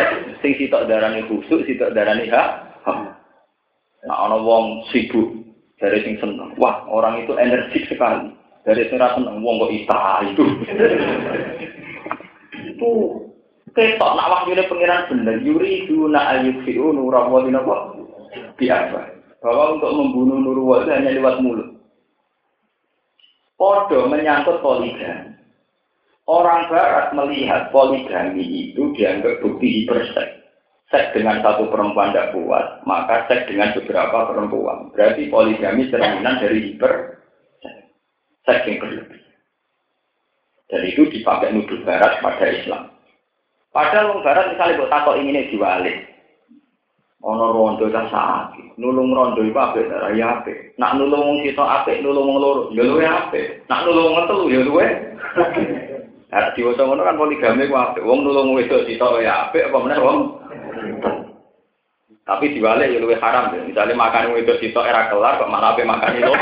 Sing sitok darani khusuk, sitok darani hak. Nah, ana wong sibuk dari sing seneng. Wah, orang itu energik sekali. Dari sing seneng wong kok ita itu. itu ketok nak wahyune pengiran bener yuri duna ayyufiu nurawati napa biasa bahwa untuk membunuh Nurul hanya lewat mulut Podo menyangkut poligami Orang Barat melihat poligami itu dianggap bukti hiperseks. Seks dengan satu perempuan tidak kuat, maka seks dengan beberapa perempuan. Berarti poligami cerminan dari hiper seks yang berlebih. Dan itu dipakai nuduh Barat pada Islam. Padahal orang Barat misalnya buat takut ingin diwalik. Ono rondo kan sakit, nulung rondo itu apa? Ya apa? Nak nulung kita apa? Nulung loro, ya luwe apa? Nak nulung ngetelu ya luwe. Nah, di wasa ngono kan poligami ku apik. Wong nulung wedok sitok ya apik apa meneh wong. Tapi dibalik ya luwih haram ya. Misalnya makan wedok sitok era kelar kok malah apik makan itu. [LAUGHS]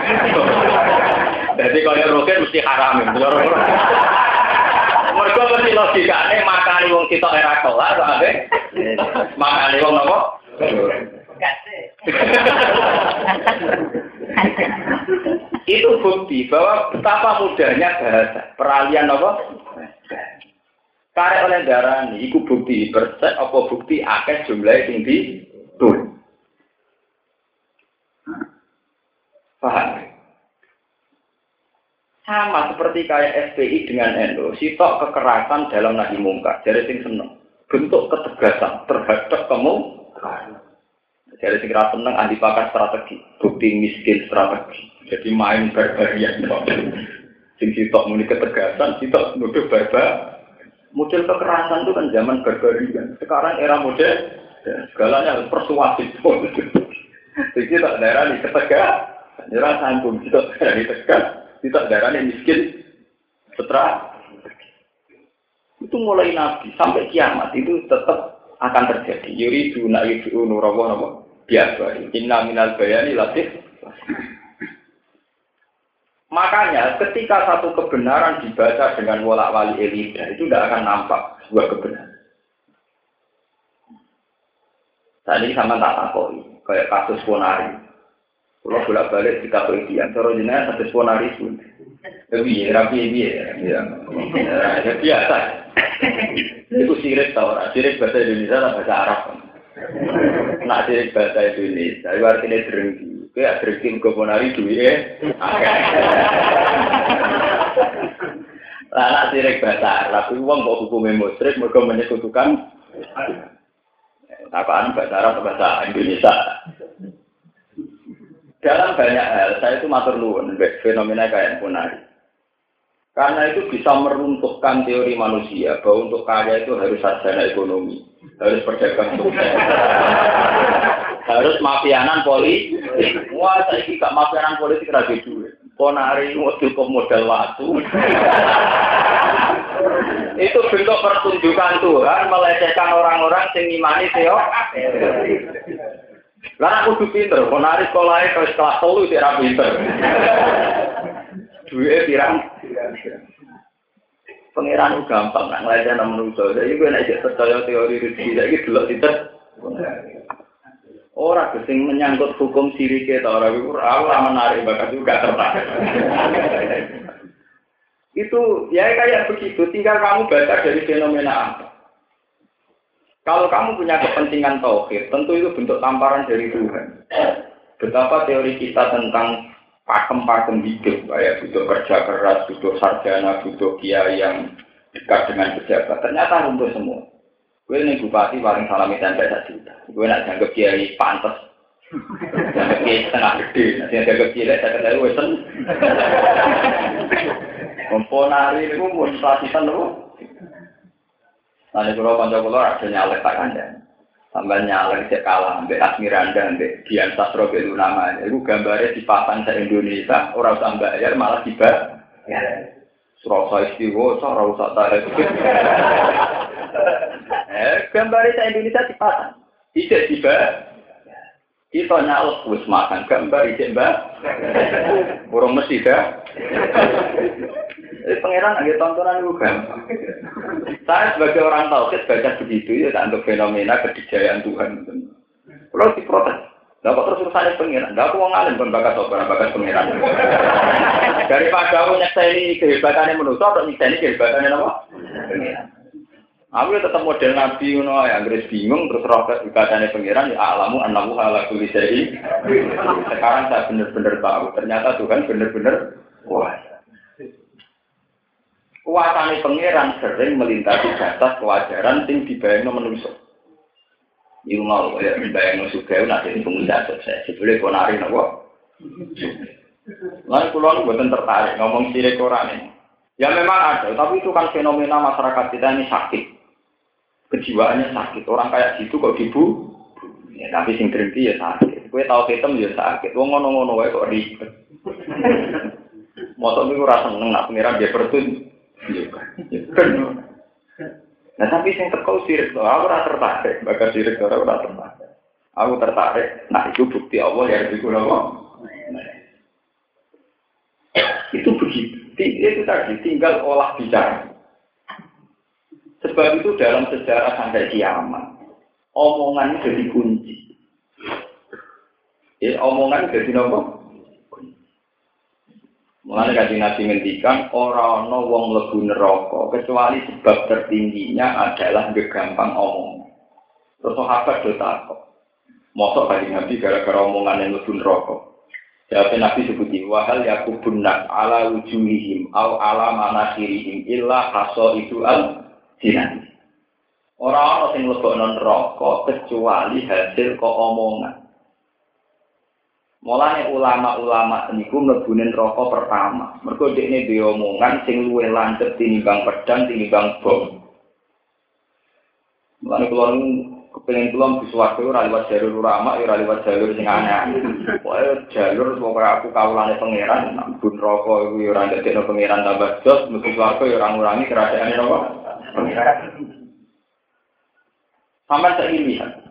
Jadi kalau roket mesti haram ya. Mereka mesti logikane makan wong sitok era kelar kok apik. Makan wong nopo? [LAUGHS] itu bukti bahwa betapa mudahnya bahasa peralihan apa Karek oleh darah ini, itu bukti persek apa bukti akeh jumlah sing di tur. Paham? Sama seperti kayak SPI dengan NU, sitok kekerasan dalam nahi mungkar, jadi sing seneng. Bentuk ketegasan terhadap kamu. Jadi rasa seneng anti pakar strategi, bukti miskin strategi. Jadi main barbarian. Sing sitok muni ketegasan, sitok nuduh barbar. Model kekerasan itu kan zaman barbarian. Sekarang era model, ya, segalanya harus persuasif. Jadi tak daerah ini ketegas, nyerah sanggung. Kita daerah ini tegas, kita daerah ini miskin. Setelah itu mulai nabi sampai kiamat itu tetap akan terjadi. Yuri duna yudu nurawa nama biasa. Inna minal bayani latif. Makanya ketika satu kebenaran dibaca dengan wolak wali elida itu tidak akan nampak sebuah kebenaran. Tadi sama tak takoi, kayak kasus Ponari. Kalau bolak balik di kepolisian, cara jenengan kasus Ponari pun. Lebih ya, rapi ya, ya, ya, biasa. Itu sirik tau, sirik bahasa Indonesia atau bahasa Arab. Nah, sirik bahasa Indonesia, itu artinya drengki. Ya drifting ke ponari duit ya. Lah direk bahasa Arab uang kok hukumnya musyrik mereka menyekutukan apaan bahasa Arab bahasa Indonesia. dalam banyak hal saya itu matur nuwun fenomena kayak punari. Karena itu bisa meruntuhkan teori manusia bahwa untuk kaya itu harus sarjana ekonomi, harus perdagang sukses, [LAUGHS] harus mafianan politik. Wah, saya ini gak mafianan politik lagi duit. Ponari waktu ke modal waktu. [LAUGHS] itu bentuk pertunjukan Tuhan melecehkan orang-orang yang imani teo. Karena aku tuh pinter, ponari sekolahnya kalau kelas tolu tidak pinter. Duit pirang. Pengiran gampang, ngeliatnya nama manusia. Jadi gue naik percaya teori rezeki, jadi dulu tidak. Orang kesing menyangkut hukum sirik kita orang itu orang menarik bakat juga tertarik. Itu ya kayak begitu. Tinggal kamu baca dari fenomena apa. Kalau kamu punya kepentingan tauhid, tentu itu bentuk tamparan dari Tuhan. Betapa teori kita tentang pakem-pakem hidup, kayak butuh kerja keras, butuh sarjana, butuh kiai yang dekat dengan pejabat. Ternyata untuk semua. Gue ini bupati paling salam satu juta. Gue nak janggap kiai pantas. Janggap kiai setengah gede. Nanti kiai saya kata gue. Komponari itu mau inflasikan dulu. Nanti kalau panjang kalau ada nyalek tak kandang. Tambah nyala cek kalah ambek Asmiranda ambek Dian Sastro Belu namanya itu gambarnya dipasang se Indonesia. Orang usah bayar malah tiba ya Surasa istiwa ora usah tarik. [LAUGHS] Eh gambarnya se Indonesia dipasang tidak tiba kita nyalek wis makan gambar ijek mbak burung mesti dah Jadi pangeran lagi tontonan itu. Saya sebagai orang tauhid baca begitu ya untuk fenomena kedijayaan Tuhan. Kalau diprotes, Dapat terus urusannya pengiran. Gak aku ngalim pun bakat sopan bakat pengiran. Daripada aku nyekseni kehebatannya manusia atau nyekseni kehebatannya apa? Pengiran. Aku ya tetap model nabi ngono ya Inggris bingung terus roh kehebatannya pengiran ya alamu anamu ala kulli Sekarang saya benar-benar tahu ternyata Tuhan benar-benar wah Kuasane pangeran sering melintasi batas kewajaran sing dibayangno manusia. Iku mau ya dibayangno sugih nek dadi pengusaha sukses. Sebule ponari napa? Lalu pulau buatan tertarik ngomong sirik ini. Ya memang ada, tapi itu kan fenomena masyarakat kita ini sakit. Kejiwaannya sakit. Orang kayak gitu kok dibu. Ya, tapi sing berhenti ya sakit. Kue tahu hitam ya sakit. Wong ngono-ngono wae kok ribet. Motor itu rasa seneng nak pengiran dia bertun. Nah tapi sing teko sirik to, aku ora tertarik, bakal sirik ora ora tertarik. Aku tertarik, nah itu bukti Allah ya itu apa? Itu begitu. Itu tadi tinggal olah bicara. Sebab itu dalam sejarah sampai kiamat, omongan jadi kunci. Ya, omongan jadi nopo? Mulane kaji nabi ngendikan orang no wong lebu neraka kecuali sebab tertingginya adalah gampang omong. Terus sahabat do takok. Mosok kaji nabi gara-gara omongan yang lebu neraka. Jawab nabi sebuti wahal yakubun nak ala wujuhihim au ala manasirihim illa haso itu al jinan. Orang-orang yang lebok non rokok kecuali hasil omongan. Mulane ulama-ulama niku mlebunen rokok pertama. Mergo dekne diomongan sing luwih lancet tinimbang pedang tinimbang bom. Mulane kula kepengin kula bisa waktu ora liwat jalur ulama ora liwat jalur sing aneh. Pokoke jalur pokoke aku kawulane pangeran, bun rokok iku ora ndadekno pangeran tambah jos, mesti swarga ya ora ngurangi kerajaane rokok. Sampai saya lihat,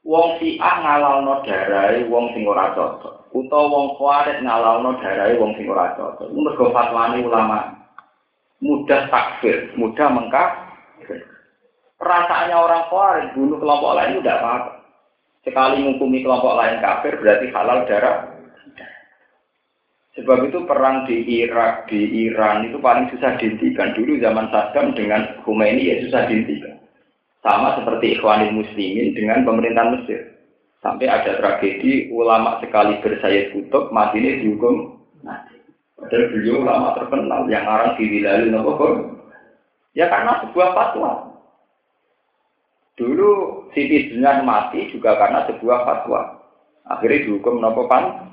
Wong si A ngalalno darai wong sing ora cocok, utawa wong kuarit ngalalno darai wong sing ora cocok. Mergo fatwane ulama mudah takfir, mudah mengkaf. Perasaannya orang kuarit bunuh kelompok lain itu tidak apa-apa. Sekali menghukumi kelompok lain kafir berarti halal darah. Sebab itu perang di Irak, di Iran itu paling susah dihentikan. Dulu zaman Saddam dengan Khomeini ya susah dihentikan. Sama seperti Ikhwanul Muslimin dengan pemerintahan Mesir. Sampai ada tragedi ulama sekali bersayat kutub mati ini dihukum mati. Padahal beliau ulama terkenal yang orang diwilayah nopo Ya karena sebuah fatwa. Dulu Siti Dunia mati juga karena sebuah fatwa. Akhirnya dihukum nopo pan.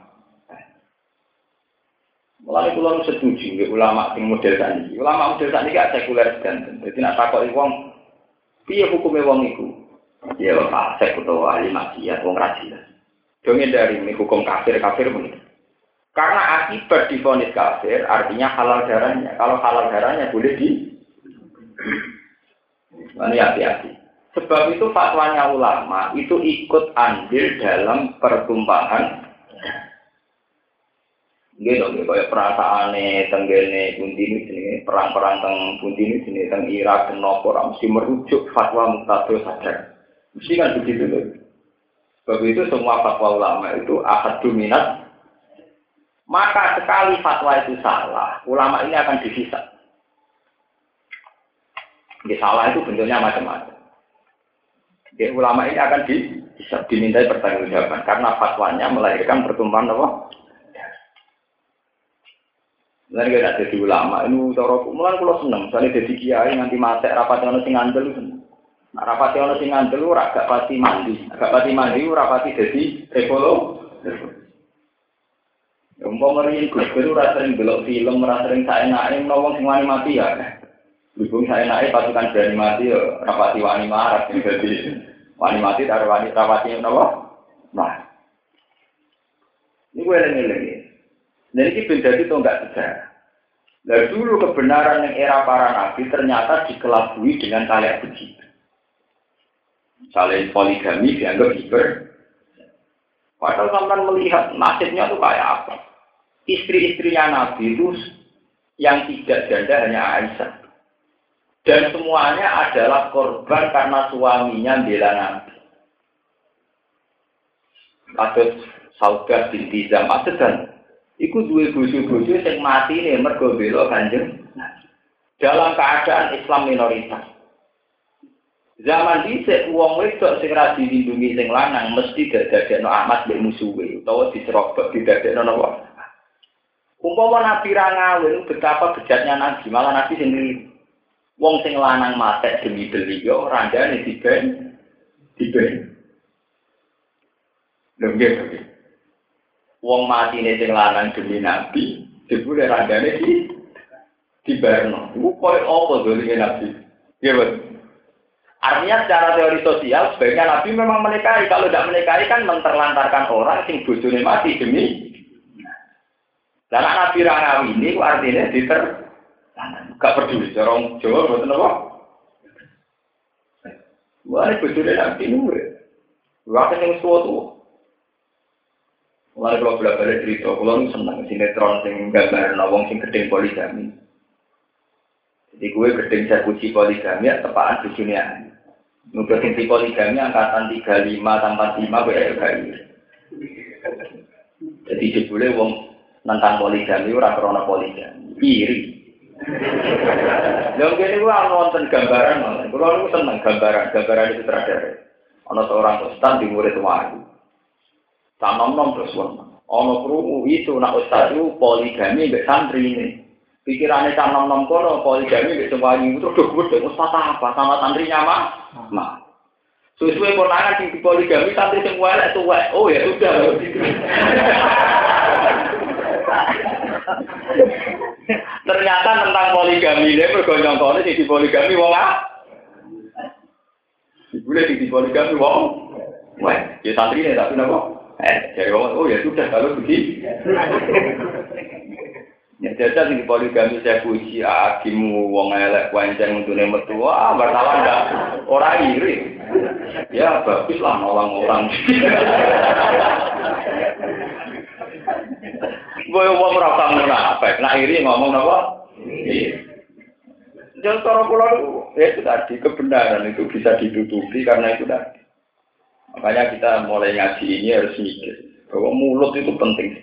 Mulai pulau setuju, ya, ulama sing model tadi. Ulama model tadi gak sekuler dan jadi nak takut wong, piye hukumnya wong itu? Ya fasik utawa ahli maksiat wong rajin. Dongin dari ini hukum kafir kafir pun. Karena akibat difonis kafir artinya halal darahnya. Kalau halal darahnya boleh di ini hati-hati. Sebab itu fatwanya ulama itu ikut andil dalam pertumpahan Gitu, gitu, kayak perasaan nih, tenggene ini sini, perang-perang teng ini sini, teng Irak, teng Nopo, mesti merujuk fatwa muktado saja. Mesti kan begitu loh. Sebab itu semua fatwa ulama itu ahad dominat. Maka sekali fatwa itu salah, ulama ini akan dihisap. Di salah itu bentuknya macam-macam. Di ulama ini akan di, dimintai pertanggungjawaban karena fatwanya melahirkan pertumpahan apa? Mulai gak ada jadi ulama, ini cara mulai kalau seneng, misalnya jadi kiai nanti mati rapat yang sing ngandel seneng. Nah, rapat yang sing ngandel ora gak pasti mandi, gak pasti mandi ora pasti jadi rekolo. Umpama meri Gus Dur ora sering belok film, ora sering saenake nawang sing wani mati ya. Dukung saenake pasukan berani mati ya rapati wani marah jadi wani mati taruh wani rapati napa? Nah. Ini gue lagi jadi ini beda itu enggak sejarah. Nah dulu kebenaran yang era para nabi ternyata dikelabui dengan kayak begitu. Misalnya poligami dianggap hiper. Padahal sampai melihat nasibnya itu kayak apa. Istri-istrinya Nabi itu yang tidak janda hanya Aisyah. Dan semuanya adalah korban karena suaminya bela Nabi. Atau Saudah binti Zam'at dan Iku dua bojo-bojo yang mati nih mergo bela kanjeng. Dalam keadaan Islam minoritas. Zaman dhisik wong wedok sing ra dilindungi sing lanang mesti dadekno amat mbek musuhe utawa diserobot didadekno napa. Umpama Nabi ra ngawin betapa bejatnya Nabi, malah Nabi sendiri wong sing lanang matek demi beliau randane diben diben. Lho nggih, wong mati nih sing lanang demi nabi, dibule randane di di Berno. Iku koyo apa dolime nabi? Ya Artinya secara teori sosial sebaiknya nabi memang menikahi. Kalau tidak menikahi kan menterlantarkan orang sing bojone mati demi. Dan nabi rangawi ini artinya diter gak peduli corong Jawa betul apa? Wah, ini bojone nabi ini. Wah, yang suatu Mulai kalau bolak balik cerita, kalau senang sinetron sing gambar nawang sing gedeng poligami. Jadi gue gedeng saya puji poligami, ya tepaan di sini ya. Nuduh sing poligami angkatan 35 tanpa 5 gue ya kali. Jadi jebule wong nentang poligami ora krana poligami, iri. Yang gini gue nonton gambaran, kalau lu seneng gambaran, gambaran itu terakhir. Ono seorang ustaz di murid wahyu. Tak nom terus wong. Ono krungu itu nak ustaz itu poligami mbek santri ini. Pikirannya tak nom nom kono poligami mbek sewangi itu udah gede ustaz apa sama santrinya mah. Mah. Sesuai konangan sing poligami santri sing elek tuwek. Oh ya sudah. Ternyata tentang poligami ini bergonjong kono sing poligami wong ah. Boleh di poligami wong. Wah, ya santri ini tapi napa? Eh, jadi oh ya sudah kalau begitu. Ya jajah sing poligami saya puji akimu wong elek wanceng untuk metu ah wartawan enggak orang iri. Ya bagus lah nolong orang. Boyo wong ora usah munafik, nak iri ngomong apa? Jangan cara pulau itu tadi kebenaran itu bisa ditutupi karena itu tadi. Makanya kita mulai ngaji ini harus mikir bahwa mulut itu penting.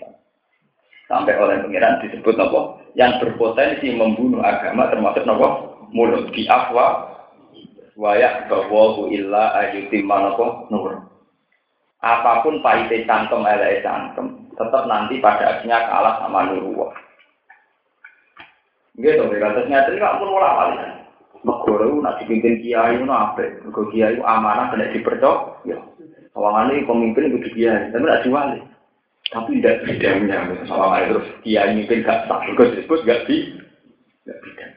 Sampai oleh pengiran disebut apa? Yang berpotensi membunuh agama termasuk apa? Mulut di afwa wayak bahwa illa ayutimman apa? Nur. Apa pun pahitnya cangkem, elek cangkem, tetap nanti pada akhirnya kalah sama nurullah. Gitu, terus nyata ini nggak pun mulai Negara itu nak dipimpin kiai itu apa? Kiai amanah kena dipercaya. Ya. Sawangannya pemimpin itu kiai, tapi tidak diwali. Tapi tidak bidangnya, sawangannya terus kiai mimpin gak sah, terus disebut gak di, gak bidang.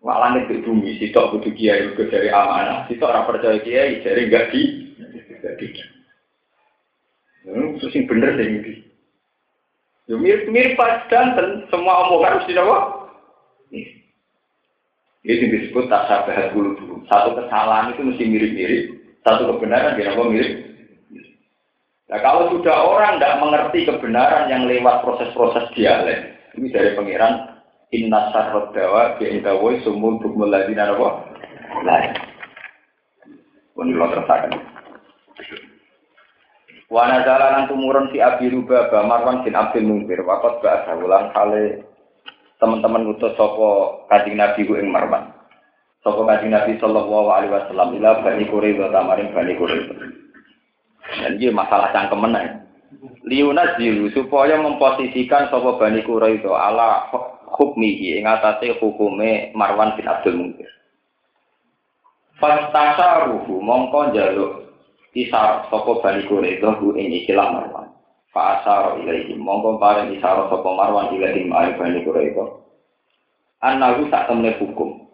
Malah nih bumi, si tok butuh kiai itu dari amanah, si tok percaya kiai dari gak di, gak bidang. Hmm, terus yang bener deh ini. Ya mirip mirip dan semua omongan harus dijawab. Ini disebut tak sabar dulu. Satu kesalahan itu mesti mirip-mirip, satu kebenaran dia apa mirip. Nah kalau sudah orang tidak mengerti kebenaran yang lewat proses-proses dialek, ini dari pangeran Inna sarrot dawa bi indawoi sumul bukmul ladina? Lain. Pun lo tersakan. Wana jalan tumurun si Abi Rubah Marwan bin Abdul Mungkir wakot bahasa ulang kali teman-teman ngutus sopo kajian Nabi ing Marwan. Sopo kajian Nabi sallallahu alaihi wasallam ila Bani Quraidah tamarin Bani Quraidah. Dan ini masalah cangkemen ya. Liuna zilu supaya memposisikan sopo Bani Quraidah ala hukmihi ing atase hukume Marwan bin Abdul Mungkir. Fastasaruhu mongko jaluk isar sopo Bani Quraidah hu ing ikilah Marwan. Fa'asaro ilaihi. Mongko paring isaro sapa marwan ilaihi ma'ari bani Quraisy. Anahu tak temne hukum.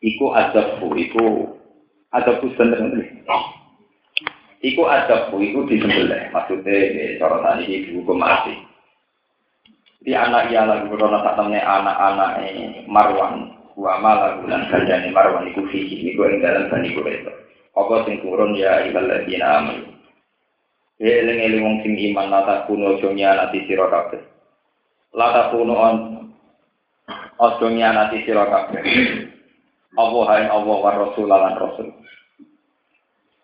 Iku adabku, iku adabku sebenarnya. Iku adabku, iku disembelih. Maksudnya, ya, cara tadi ini dihukum mati. Di anak ia lagu karena tak temne anak-anak Marwan. Wa malah bulan kandani Marwan iku fihi. Iku yang dalam bani Quraisy. Apa sing turun ya ibaladina amin. Eling-eling wong sing iman lata kuno aja nyanati sira kabeh. Lata kuno on aja nyanati sira kabeh. Allah hai Allah wa Rasul lan Rasul.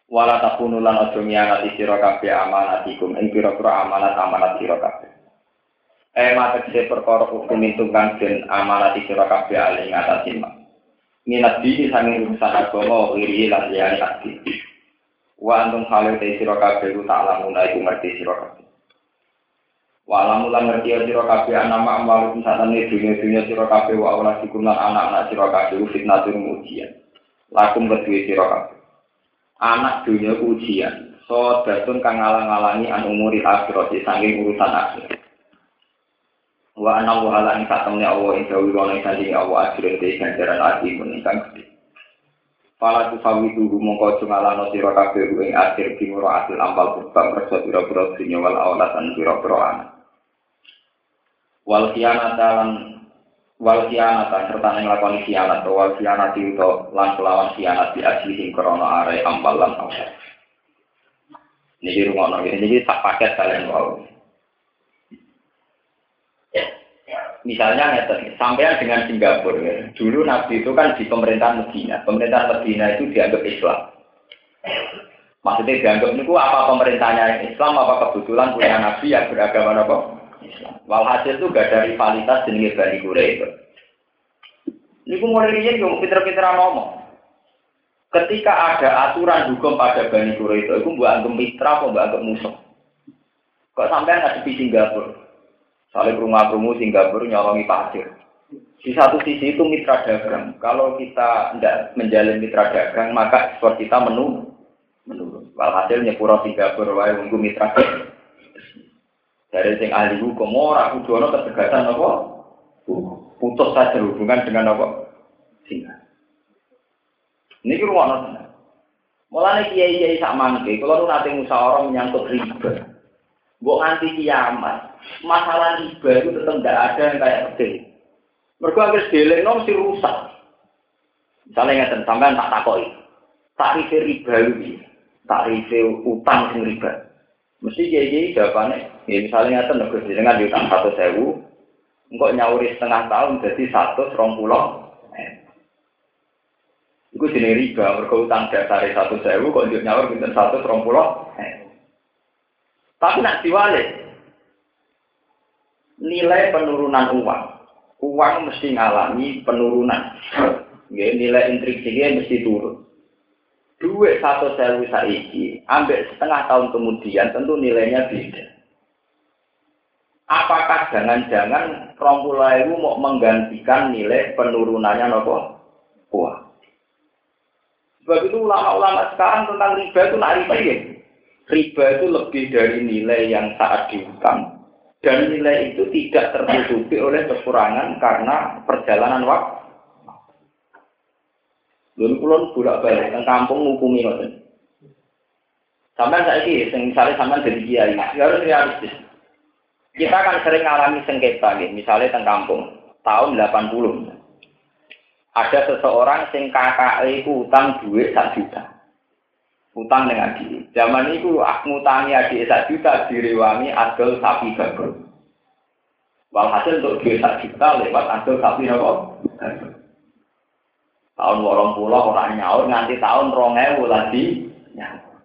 Wala takunu lan aja nyanati sira kabeh amanatikum ing pira-pira amanat amanat sira kabeh. Eh mata kese perkara hukum itu kang den amanat sira kabeh ali ngatasi Minat dini sanging urusan agama wiri lan liyane aktif. Wa antum halil te sira kabeh ku tak lamun ngerti sira kabeh. Wa lamun lan ngerti sira kabeh nama amal satane dunya-dunya sira kabeh wa ora dikum lan anak-anak sira kabeh fitnah tur ujian. Lakum kedue sira kabeh. Anak dunya ujian. So datun kang ngalang-alangi an umuri akhirat saking urusan akhir. Wa ana wa ala ing satemene Allah ing dawi ana ing Allah akhir te ganjaran ati menika gede. Pala tu sawi tu mongko cungalano sira kabeh ing akhir timur asil ambal kubang kerja pira-pira dunya wal awlatan pira-pira anak. Wal khianata lan wal khianata serta ning lakoni khianat wal khianat itu lan kelawan khianat di asli krana are lan awlat. Niki rumono ini sak paket kalian wau. Misalnya ngeten, sampean dengan Singapura, ya. dulu Nabi itu kan di pemerintahan Medina. Pemerintahan Medina itu dianggap Islam. Maksudnya dianggap itu apa pemerintahnya Islam, apa kebetulan punya Nabi yang beragama apa? Islam. Walhasil itu gak ada rivalitas jenis Bani Quraisy. Ini pun mulai ini juga pinter-pinter ngomong. Ketika ada aturan hukum pada Bani Quraisy itu buat anggap mitra buat anggap musuh. Kok sampai nggak di Singapura? Saling rumah-rumah Singapura nyolongi pasir. Di satu sisi itu mitra dagang. Kalau kita tidak menjalin mitra dagang, maka ekspor kita menurun. menurun. Walhasil nyepuro Singapura wae mitra dagang. Dari sing ahli hukum ora kudu ana ketegasan apa? Putus saja hubungan dengan apa? Singapura. Ini rumah Mulane kiai-kiai sak mangke, kalau nu nate musyawarah menyangkut riba. Mbok nganti kiamat, masalah riba itu tetap tidak ada yang kayak gede. Mereka akhir delek nom si rusak. Misalnya nggak sampean tak takoi, tarif riba ini, tarif utang sing riba. Mesti jadi jawabannya, ya misalnya nggak negosiasi dengan utang satu sewu, engkau nyawuri setengah tahun jadi satu serong pulau. Iku jenis riba, mereka utang dasar satu sewu, kok nyawur kita satu serong pulau. Tapi nak diwalik, nilai penurunan uang. Uang mesti ngalami penurunan. Ya, nilai intrinsiknya mesti turun. Duit satu sewu saiki, ambil setengah tahun kemudian tentu nilainya beda. Apakah jangan-jangan rompula itu mau menggantikan nilai penurunannya nopo? Uang. Sebab itu ulama-ulama sekarang tentang riba itu nak riba ya. riba itu lebih dari nilai yang saat dihutang dan nilai itu tidak tertutupi oleh kekurangan karena perjalanan waktu. Lalu kulon bolak balik ke kampung ngukumi ngoten. Sampai saya ini, misalnya sampai jadi kiai, ya harus realistis. Kita akan sering mengalami sengketa, nih, misalnya tentang kampung tahun 80. Ada seseorang sing kakak itu utang duit satu juta utang dengan adik. Zaman itu aku ngutangi adik sak juta direwangi adol sapi gabung. Walhasil untuk duit sak juta lewat adol sapi apa? Tahun warong pulau orang nyaur nganti tahun rongewu lagi.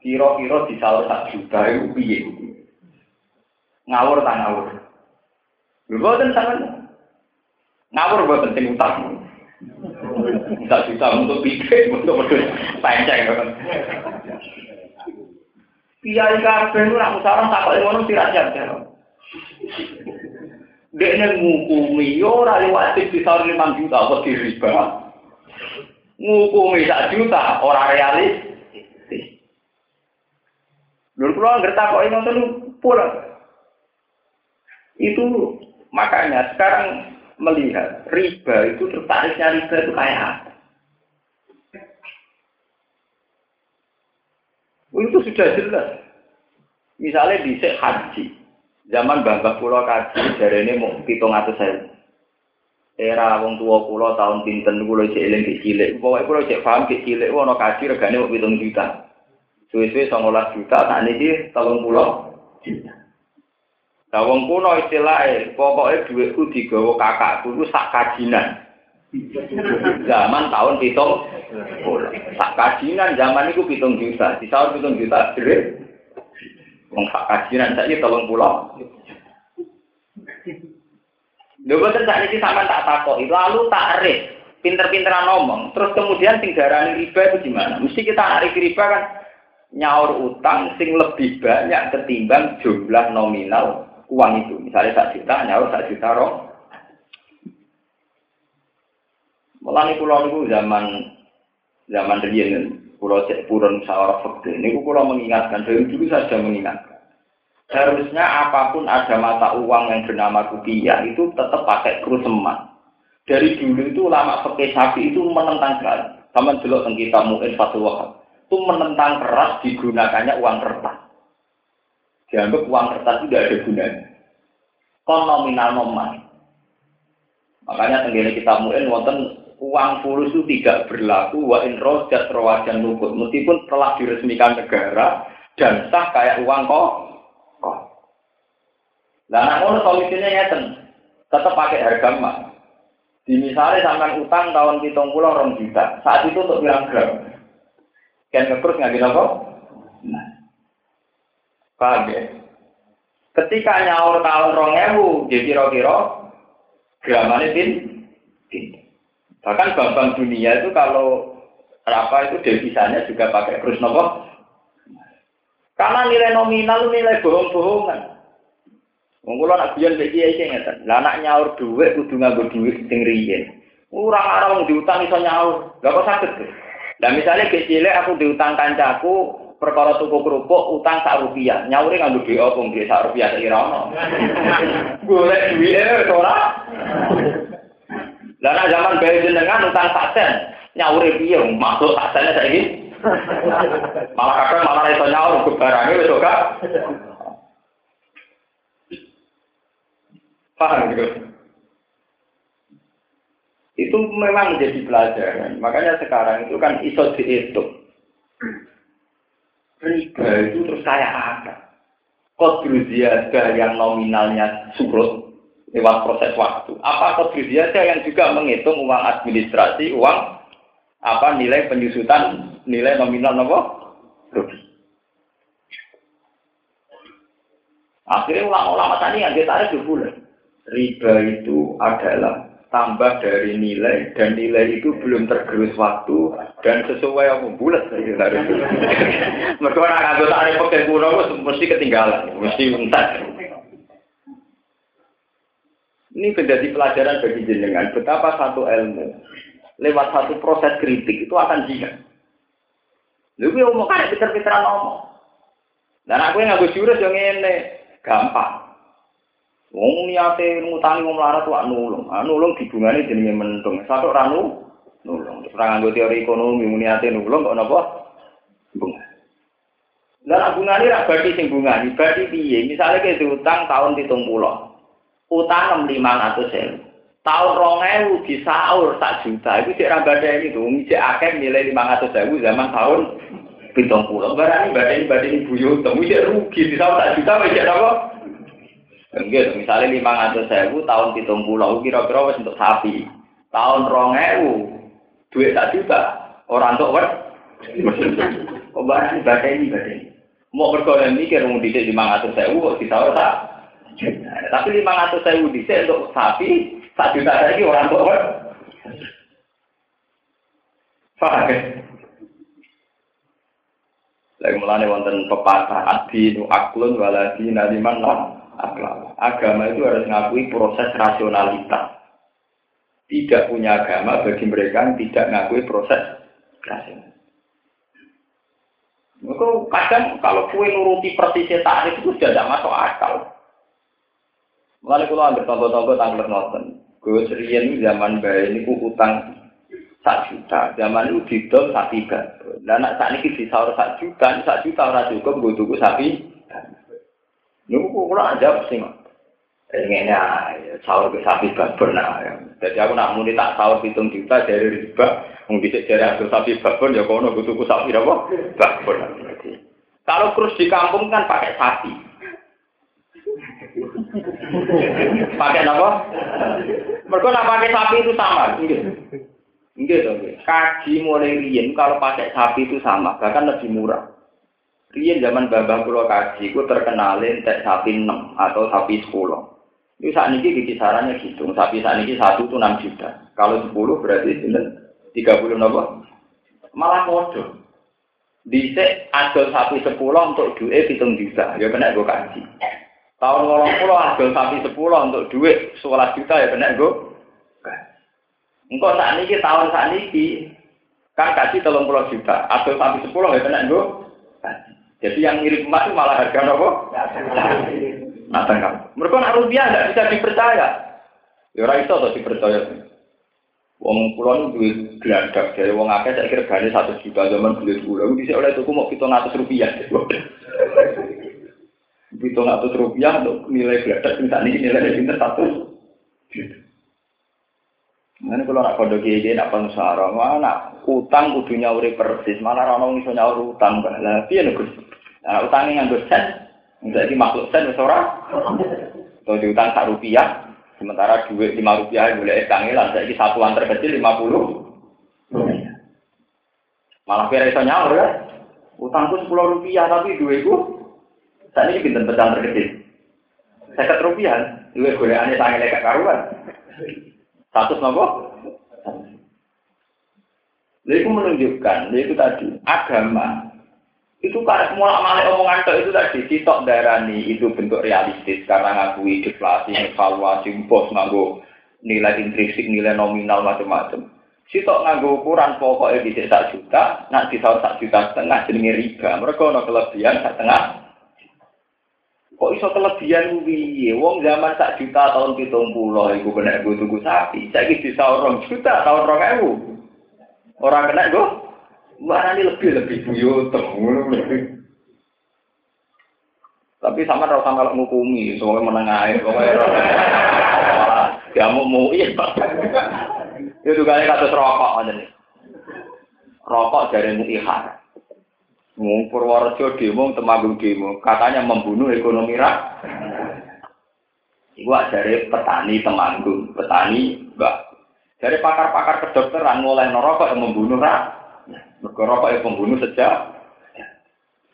Kira-kira di sahur sak juta itu piye? Ngawur tak ngawur? Bukan sangat ngawur buat penting utang. Sak juta untuk pikir, untuk penceng. Kiai kabeh ora musyawarah tak kok ngono sirat jam Dekne ngukumi yo ora liwat bisa 5 juta apa diriba. Ngukumi sak juta ora realis. Lur kula ngerti kok ngoten pula. Itu makanya sekarang melihat riba itu tertariknya riba itu kayak apa? Itu sudah jelas. Misalnya di haji, zaman bambah pulau kaji dari ini mau hitung atau saya. Era wong tua pulau tahun pinten pulau cek eling ke cilik, pokoknya pulau cek paham ke cilik, wono kaji regane mau hitung juta. Suwe-suwe songolas juta, tak tahun pulau juta. Nah, wong kuno istilahnya, pokoknya duitku digawa kakakku itu sak kajinan. Zaman tahun pitung sak kajinan zaman itu pitung juta. Di tahun pitung juta duit. Wong sak kajinan saiki tolong pulau. Lho boten niki sampean tak takoki, lalu tak arif, pinter-pinteran ngomong, terus kemudian sing darani riba itu gimana? Mesti kita narik riba kan nyaur utang sing lebih banyak ketimbang jumlah nominal uang itu. Misalnya sak juta, nyaur sak juta roh. Mulane kula niku zaman zaman riyen kula cek purun sawara fakir. Niku kula mengingatkan dari dulu saja mengingatkan. Harusnya apa pun ada mata uang yang bernama rupiah itu tetap pakai kru emas. Dari dulu itu lama fakir sapi itu menentang sekali. Sama dulu tentang kita waktu itu menentang keras digunakannya uang kertas. Dianggap uang kertas itu tidak ada gunanya. Kon nominal nominal. Makanya tenggine kita mungkin wonten uang fulus itu tidak berlaku wa in rojat rawajan nukut meskipun telah diresmikan negara dan sah kayak uang kok. Nah, nak ngono solusinya ngeten, tetap pakai harga emas. Di misalnya sampai utang tahun hitung pulau rom juta, saat itu untuk bilang gram. Kan ngekrus nggak apa? Nah, paham ya? Ketika nyaur tahun rong ewu, jadi kira-kira gramane tin, tin. Bahkan bank-bank dunia itu kalau apa itu devisanya juga pakai krus nopo. Karena nilai nominal nilai bohong-bohongan. Wong kula nak biyen mbek kiai sing ngeten. Lah nak nyaur dhuwit kudu nganggo dhuwit sing riyen. Ora ora wong diutang iso nyaur. Lah kok saged. Lah misale ke cilik aku diutang kancaku perkara tuku kerupuk utang sak rupiah. Nyaure nganggo dhuwit opo nggih sak rupiah sak ira ono. [LAUGHS] Golek dhuwit ora. Lah nek zaman bayi jenengan utang sasen, nyaure piye masuk saksennya saiki? malah kadang malah iso nyaur ke barangnya wis ora. Paham gitu? Itu memang menjadi pelajaran. Makanya sekarang itu kan iso dihitung. Riba itu terus kayak apa? Kodru ziyadah yang nominalnya surut lewat proses waktu. Apa kontribusi yang juga menghitung uang administrasi, uang apa nilai penyusutan, nilai nominal nopo rugi. Akhirnya ulama-ulama tadi yang ditarik dua bulan. Riba itu adalah tambah dari nilai dan nilai itu belum tergerus waktu dan sesuai apa bulat saya [LAUGHS] Mereka orang anggota tarik pakai kuno mesti ketinggalan, mesti entar. Ini menjadi pelajaran bagi jenengan betapa satu ilmu lewat satu proses kritik itu akan jika. Lalu mau kayak pinter-pinteran ngomong. Dan aku yang nganggo jurus yang ini gampang. Wong niate ngutangi wong melarat wae nulung. Ah nulung dibungani jenenge mentung. Satu ranu nulung. Terus nganggo teori ekonomi niate nulung kok napa? Bunga. Lah bungane ra berarti sing bungani, berarti piye? Misale ke utang tahun 70. Utang 500.000. tahun rong ewu di sahur sak juta itu cek rambada ini tuh cek akeh nilai lima ratus ribu zaman tahun pitung pulau barang ini badan ini buyut cek rugi di sahur sak juta cek apa enggak misalnya lima ratus ribu tahun pitung pulau kira-kira wes untuk sapi. Tahun rong ewu duit sak juta orang tuh [LAUGHS] kan kok barang badan ini badan ini? Mau berkolam mikir mau dicek lima ratus ribu di sahur sak tapi lima ratus ribu dicek untuk sapi Tak juta lagi orang tua. Paham? Ya? Lagi mulanya wonten pepatah adi nu aklun waladi naliman lah akal. Agama itu harus ngakui proses rasionalitas. Tidak punya agama bagi mereka yang tidak ngakui proses rasional. Maka kadang kalau kue nuruti persisnya tarif itu sudah tidak masuk akal. Mulai kalau ambil contoh-contoh tanggal nonton. Gue serian zaman bayi ini ku utang sak juta. Zaman itu didol sak tiga. Dan nak saat ini disaur sak juta, sak juta orang cukup gue tuku sapi. Nunggu kurang aja mak. Ini ya, sahur ke sapi babon nah. Jadi aku nak muni tak sahur hitung juta dari riba, mau bisa dari hasil sapi babon ya kono sapi apa? Babon. Kalau terus di kampung kan pakai sapi. pakai apa? Mereka nak pakai sapi itu sama, enggak? Enggak dong. Kaji mulai rian kalau pakai sapi itu sama, bahkan lebih murah. Rian zaman babah pulau kaji, itu terkenalin tek sapi 6 atau sapi 10. Ini saat ini di kisarannya gitu. Sapi saat ini satu itu 6 juta. Kalau 10 berarti tiga 30 nopo. Malah bodoh. Bisa ada sapi 10 untuk duit hitung juta. Ya kena gue kaji. Tahun ngolong pulau adol sapi sepuluh untuk duit sekolah juta ya benar gue. Engkau saat ini tahun saat ini kan kasih telung puluh juta, adol sapi sepuluh ya benar gue. Jadi yang mirip emas itu malah harga nopo. Nah, kamu. Mereka nak rupiah tidak bisa dipercaya. Ya orang itu atau dipercaya. Wong pulau itu duit geladak dari wong akeh saya kira gani satu juta zaman duit pulau bisa oleh tuku mau kita ngatus rupiah. [LAUGHS] Hitung ratus rupiah untuk nilai minta nih nilai pinter satu. Mana kalau nak kode gede nak pengusaha, mana utang kudunya urip persis, malah orang iso nyaur utang, lah piye nih Nah utangnya nganggo sen, jadi makhluk sen wis ora. Atau diutang sak rupiah, sementara duit lima rupiah boleh kangelan, jadi satuan terkecil lima puluh. Malah kira iso nyaur ya. Utangku sepuluh rupiah tapi duitku saat ini pinter pecahan terkecil. Seket rupiah, dua goleannya sangat lekat karuan. Satu nopo. Jadi itu menunjukkan, itu tadi agama itu karena semua malah omongan itu tadi sitok darani itu bentuk realistis karena ngakui deflasi, evaluasi, bos nganggo nilai intrinsik, nilai nominal macam-macam. Sitok nganggo ukuran pokoknya di sak juta, nak di sak juta setengah jenenge riba. Mereka ada kelebihan sak setengah Kok iso kelebihan piye? Wong zaman sak juta tahun 70 iku kena gue tuku sapi. Saiki bisa orang juta tahun 2000. Orang kena gue Mana ini lebih lebih buyut Tapi sama kalau sama kalau ngukumi, semuanya menengah, pokoknya ya mau mau iya Itu kali kata rokok aja nih. Rokok dari muihar. Wong Purworejo demo, Temanggung demo, katanya membunuh ekonomi rakyat. Iku dari petani Temanggung, petani mbak. Dari pakar-pakar kedokteran mulai nerokok yang membunuh rakyat. Mereka rokok yang membunuh sejak.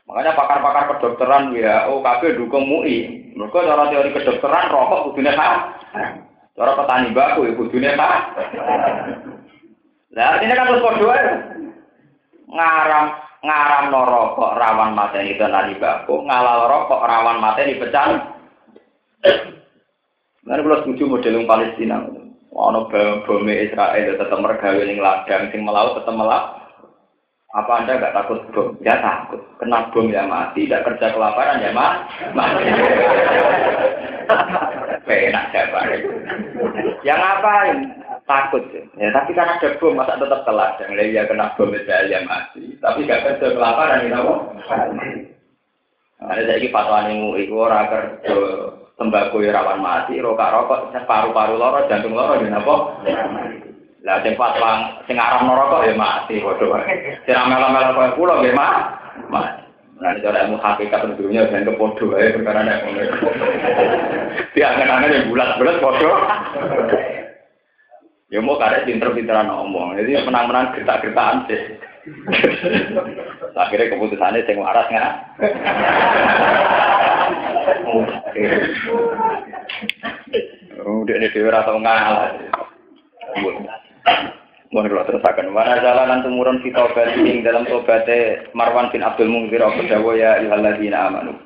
Makanya pakar-pakar kedokteran WHO KB dukung MUI. Mereka cara teori kedokteran rokok kudunya hak. Cara petani baku ya kudunya hak. Nah artinya kan harus berdoa ngarang ngaram rokok rawan mateni tenan bako, ngalal rokok rawan mateni pecah. Nanti kalau setuju model Palestina, ono bom Israel tetap mergawe ning ladang sing melaut tetap melak. Apa Anda nggak takut bom? Ya takut. Kena bom ya mati. Tidak kerja kelaparan ya mati. mati. [LAUGHS] Enak siapa? Ya ngapain? Takut ya. ya. Tapi karena ada bom, masa tetap telat. Yang lain ya kena bom ya mati. Tapi nggak kerja kelaparan, ya apa? Ada saya ini fatwa nih, itu orang kerja tembakau ya rawan mati, rokok rokok, paru-paru loro, jantung loro, dan apa? Lah sing fatwa sing arah neraka ya mati wae. Sing melo-melo koyo kula nggih mati. Nah, itu ada ilmu hakikat tentunya dan kepodo ya perkara nek ngono. Diangen-angen yang bulat-bulat podo. Ya mau karek pinter-pinteran ngomong. Jadi menang-menang gertak-gertakan sih. Akhirnya keputusannya sing waras nggak? Udah ini dewa atau ngalah. Mohon kalau terusakan. Mana jalanan tumurun kita obat dalam tobatnya Marwan bin Abdul Mungkir apa dawa ya ihaladina amanu.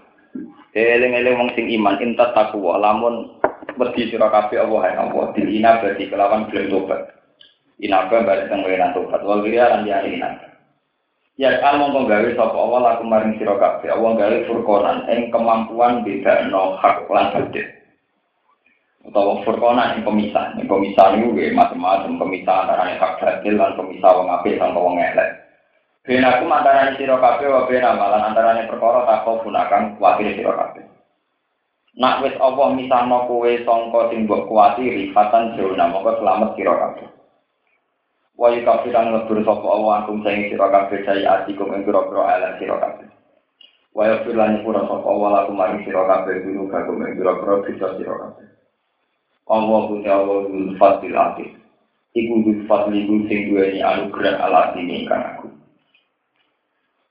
Eling eling wong sing iman intat takwa lamun wedi sira kabeh Allah ya Allah dilina berarti kelawan gelem tobat. Inaba balik teng wenan tobat. Wal wiya lan ya ina. Ya al mongko gawe sapa? Allah laku maring sira kabeh. Allah gawe furqanan. Ing kemampuan bedakno hak lan batil utawa furqana yang pemisah. Yang pemisah itu gue macam-macam pemisah antara hak batil dan pemisah wong apik dan wong elek. Ben aku antara sira kabeh wa ben amalan antara yang perkara takau gunakan kuatir sira kabeh nak wis Allah misahno kowe sangka sing mbok kuwatiri fatan jauh moko selamat sira kabeh wa yukafiran ngebur sapa Allah angkum sing sira kabeh jaya atikum ing pira-pira elek sira kabeh wa yufilan pura sapa Allah lakum maring sira kabeh guru kagum ing pira-pira bisa sira kabeh Allah punya Allah dul fadil akhir. Iku dul fadil iku sing duweni anugerah alat ini kan aku.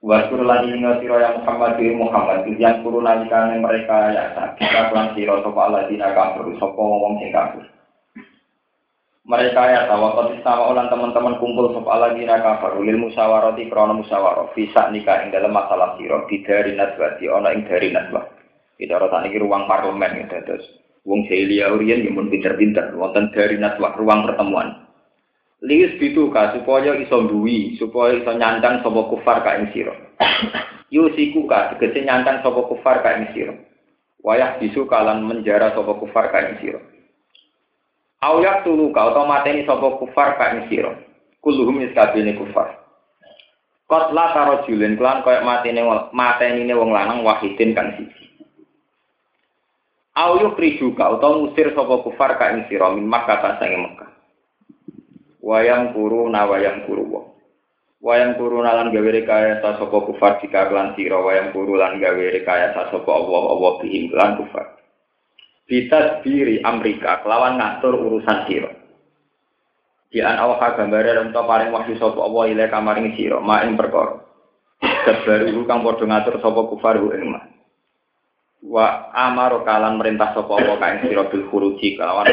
Waskur lagi ingat siro yang Muhammad di Muhammad yang kuru nalikane mereka ya kita kelan siro sopa Allah dina kafir sopa ngomong sing kafir. Mereka ya tawa kotis sama ulang teman-teman kumpul sopa Allah dina kafir ulil musyawarati krono musyawarah bisa nikah ing dalam masalah siro di dari nasbah di ono ing dari nasbah. Kita rasa ini ruang parlemen gitu terus. Wong Celia Urian yang pun pinter-pinter, wonten dari naswah ruang pertemuan. Lius itu ka supaya iso duwi, supaya iso nyandang sapa kufar ka ing sira. Yusiku ka tegese nyandang sapa kufar ka ing sira. Wayah bisu kalan menjara sapa kufar ka ing sira. Ayak tulu ka utawa mateni sapa kufar ka ing sira. Kulluhum kufar. Kotla karo julen kelan koyo mateni wong lanang wahidin kan siji. Ayo prijuka utawa ngusir sapa kufar ka ing sira min Makkah sange Mekah. Wayang kuru na wayang wa. Wayang kuru nalan gawe rekayasa sapa kufar jika lan sira wayang kuru lan gawe rekayasa sapa Allah Allah bihim lan kufar. Bisa diri Amerika kelawan ngatur urusan sira. Dian awak gambare lan paling wahyu sapa Allah ile kamaring sira mak ing perkara. Kebaru kang padha ngatur sapa kufar ing wa amaro kalan merintah sapa wa kain sira bil khuruji kelawan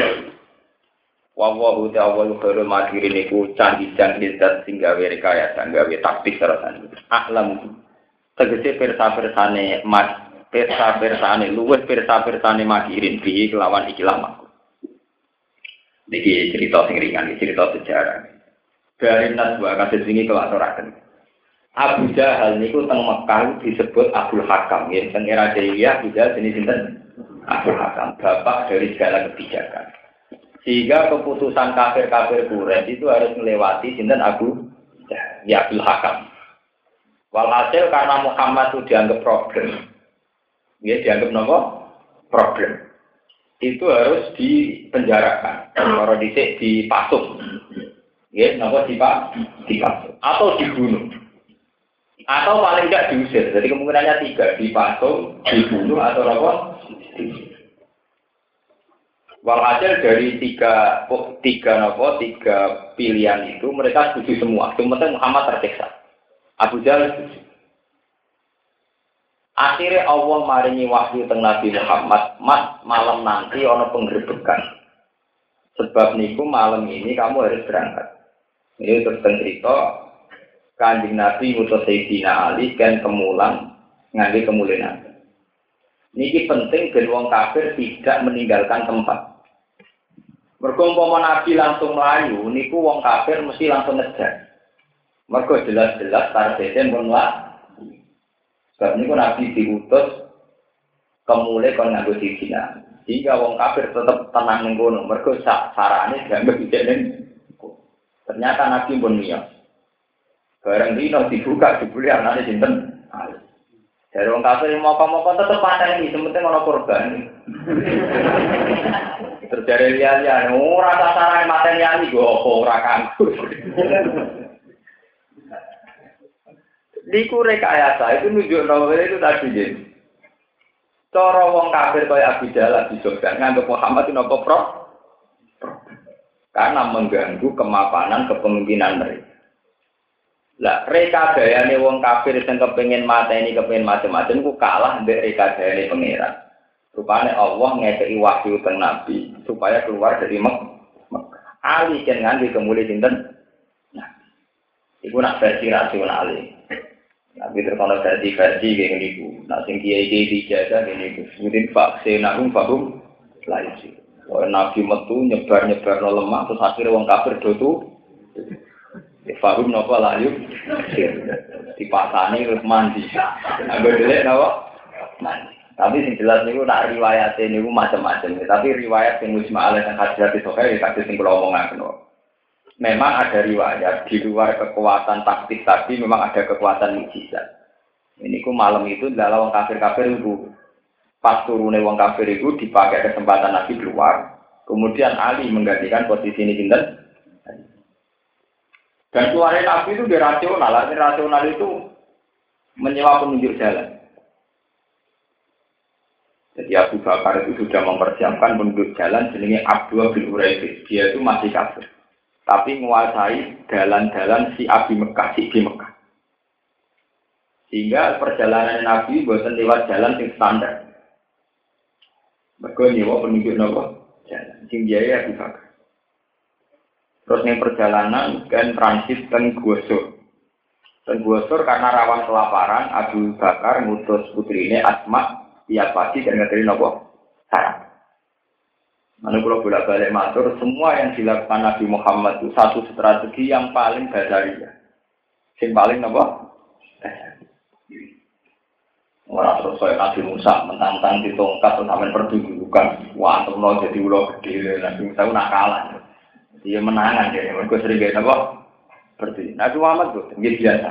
wa wa uta wa khairul madirin iku candi candi zat sing gawe rekayasa gawe taktik terusane ahlam tegese persa-persane mas persa-persane luwes persa-persane madirin bi kelawan iki lama. Niki cerita sing ringan, cerita sejarah. Dari Naswa kasus ini kelatorakan. Abu Jahal niku teng Mekah disebut Abdul Hakam. Ya teng era Jahiliyah Abu Jahal jenis sinten? Abdul Hakam bapak dari segala kebijakan sehingga keputusan kafir-kafir Quraisy itu harus melewati sinten Abu ya Hakam. Walhasil karena Muhammad itu dianggap problem. Ya dianggap nopo? Problem. Itu harus dipenjarakan. Kalau dicek dipasung. Ya nopo dipak dipasung. Atau dibunuh. Atau paling tidak diusir. Jadi kemungkinannya tiga, dipasung, dibunuh atau apa? Walhasil dari tiga, oh, tiga nopo, tiga pilihan itu mereka setuju semua. Cuma Muhammad tersiksa. Abu Jahal setuju. Akhirnya Allah maringi wahyu teng Nabi Muhammad, mas malam nanti ono penggerbekan. Sebab niku malam ini kamu harus berangkat. Ini terus cerita kanjeng Nabi ngutus Ali kan kemulang nganti kemuliaan. Niki penting ben wong kafir tidak meninggalkan tempat. Mergo Nabi langsung melayu, niku wong kafir mesti langsung ngejar. Mergo jelas-jelas targetnya pun lah. Sebab ini Nabi diutus kemulai kon nganggo sidina. Jika wong kafir tetap tenang ning kono, mergo sarane dianggap ijenen. Ternyata Nabi pun niat. Barang dino dibuka dibeli anaknya sinten. Dari wong kafir mau kamu tetap panen ini, sementing ono korban. Terus dari lihat-lihat, oh rasa saran mata lihat gue ora kanggur. Diku rekayasa itu nunjuk novel itu tadi jadi. Cara wong kafir kaya Abu Jalal di Sofyan nganggep Muhammad itu nopo pro? Karena mengganggu kemapanan kepemimpinan mereka. Lah reka gayane wong kafir sing kepengin mateni kepengin macam-macam ku kalah mbek reka gayane pangeran. Rupane Allah ngekei wahyu teng Nabi supaya keluar dari Mek. Ali kan nganti kemuli sinten? Nah, iku nak versi rasional. Tapi terkono versi versi kayak gini Nah, sing kiai kiai dijaga gini ku. Mungkin vaksin aku vakum lain sih. Nabi metu nyebar nyebar no lemah terus akhirnya wong kafir dotu. Fahum nopo layu dipasani terus mandi. Agak dilihat nopo mandi. Tapi sing jelas niku nak riwayat niku macam-macam. Tapi riwayat sing musma alaih dan hadirat itu kayak kasih sing kula omongaken memang ada riwayat di luar kekuatan taktik tadi memang ada kekuatan mujizat. Ini ku malam itu adalah wong kafir kafir itu pas turunnya wong kafir itu dipakai kesempatan Nabi keluar. Kemudian Ali menggantikan posisi ini dan dan keluarnya Nabi itu dirasional. Arti rasional itu menyewa penunjuk jalan. Jadi Abu Bakar itu sudah mempersiapkan penunjuk jalan jenenge Abdul bin Uraibis. Dia itu masih kafir tapi menguasai jalan-jalan si Abi Mekah, si di Mekah. Sehingga perjalanan Nabi buatan lewat jalan yang standar. Mereka nyewa penunjuk nopo jalan. Sing biaya Abu Bakar. Terus yang perjalanan kan transit dan Guosur. Dan Guosur karena rawan kelaparan, Abu Bakar ngutus putrinya Asma tiap pagi dan ngeteri nopo sarap. Mana kalau bolak balik matur, semua yang dilakukan Nabi Muhammad itu satu strategi yang paling ya. Yang paling apa? Orang terus saya Nabi Musa menantang di tongkat terus sampai pertunjukan. Wah, mau jadi ulo gede, Nabi Musa itu nakalan. Dia menangan dia, mereka sering gaya apa? Seperti Nabi Muhammad tuh, dia biasa.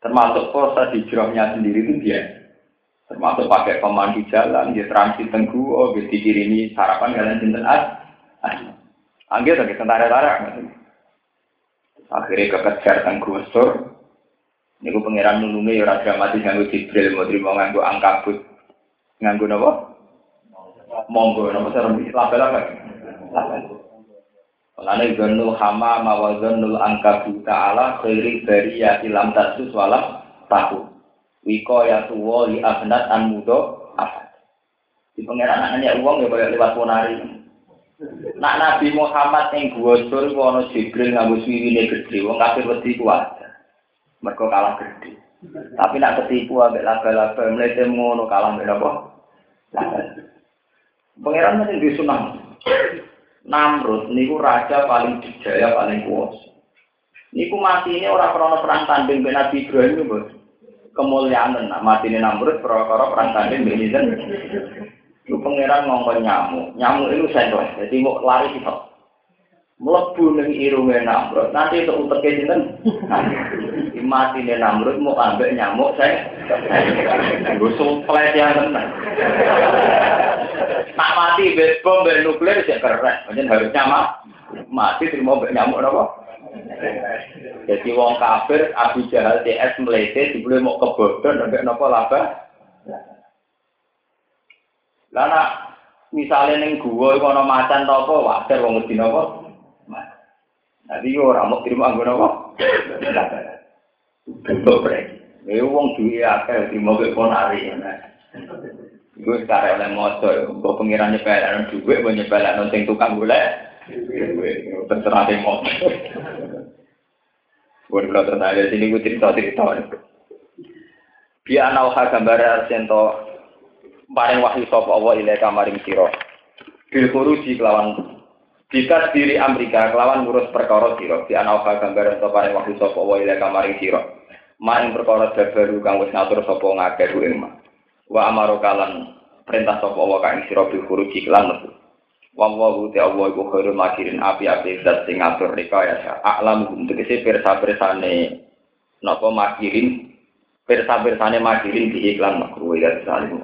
Termasuk proses hijrahnya sendiri itu biasa termasuk pakai pemandu jalan, dia transit tenggu, oh, dia dikirimi sarapan kalian cinta as, Anggil lagi tentara-tentara, akhirnya kekejar tenggu sur, ini gue pangeran nulungi ya raja mati nganggu jibril, mau terima nganggu angkabut, nganggu apa? Monggo, apa serem label apa? Lalu zonul hama mawazonul angkabut ta'ala khairi dari ya ilam tasus walam tahu. Wiko ya tuwo li abnat an mudo apa? Di pengeran anaknya uang ya boleh lewat ponari. Nak Nabi Muhammad yang gua sur wono Jibril nganggo suwine gede, wong kafir wedi kuat. Mereka kalah gede. Tapi nak ketipu ambek laba-laba mlete ngono kalah ambek apa? Pangeran mesti disunah. Namrud niku raja paling dijaya paling kuasa. Niku ini orang krono perang tanding Nabi Ibrahim bos. Kemuliaan mati ini namrud perkara perang tanding benizen itu pangeran ngongkon nyamuk. Nyamuk itu sendok jadi mau lari kita melebu ning irunge namrud nanti itu uteke mati ini namrud mau ambil nyamuk saya. Gue sumpah yang nak mati bom nuklir sih keren harusnya mah mati terima nyamuk apa jadi wong kafir Abu Jahal CS melete dibeli mau kebodon sampai nopo laba. Lana misalnya neng gua ana macan apa wajar wong mesti nopo. Jadi ora mau terima anggo nopo. Bentuk brek. Nek wong duwe akeh terima ke ponari. Gue sekarang oleh motor, gue pengiran nyepelin duit, gue nyepelin nonton tukang golek. Terserah deh motor. Buat kalau ternyata sini gue cerita cerita. Dia anauha gambar arsento paring wahyu sapa Allah ilai kamaring sira. Bil di kelawan Jika diri Amerika kelawan ngurus perkara sira, di anauka gambaran to paring wahyu sapa wa ila kamaring sira. Maing perkara baru kang wis ngatur sapa ngakeh ing. Wa amaro kalan perintah sapa wa kang sira bil khuruji lan metu. Wa wa te Allah iku khairul makirin api-api zat sing ngatur rekayasa. A'lam gum tegese pirsa-pirsane napa makirin pirsa-pirsane makirin di iklan makruh ya saling.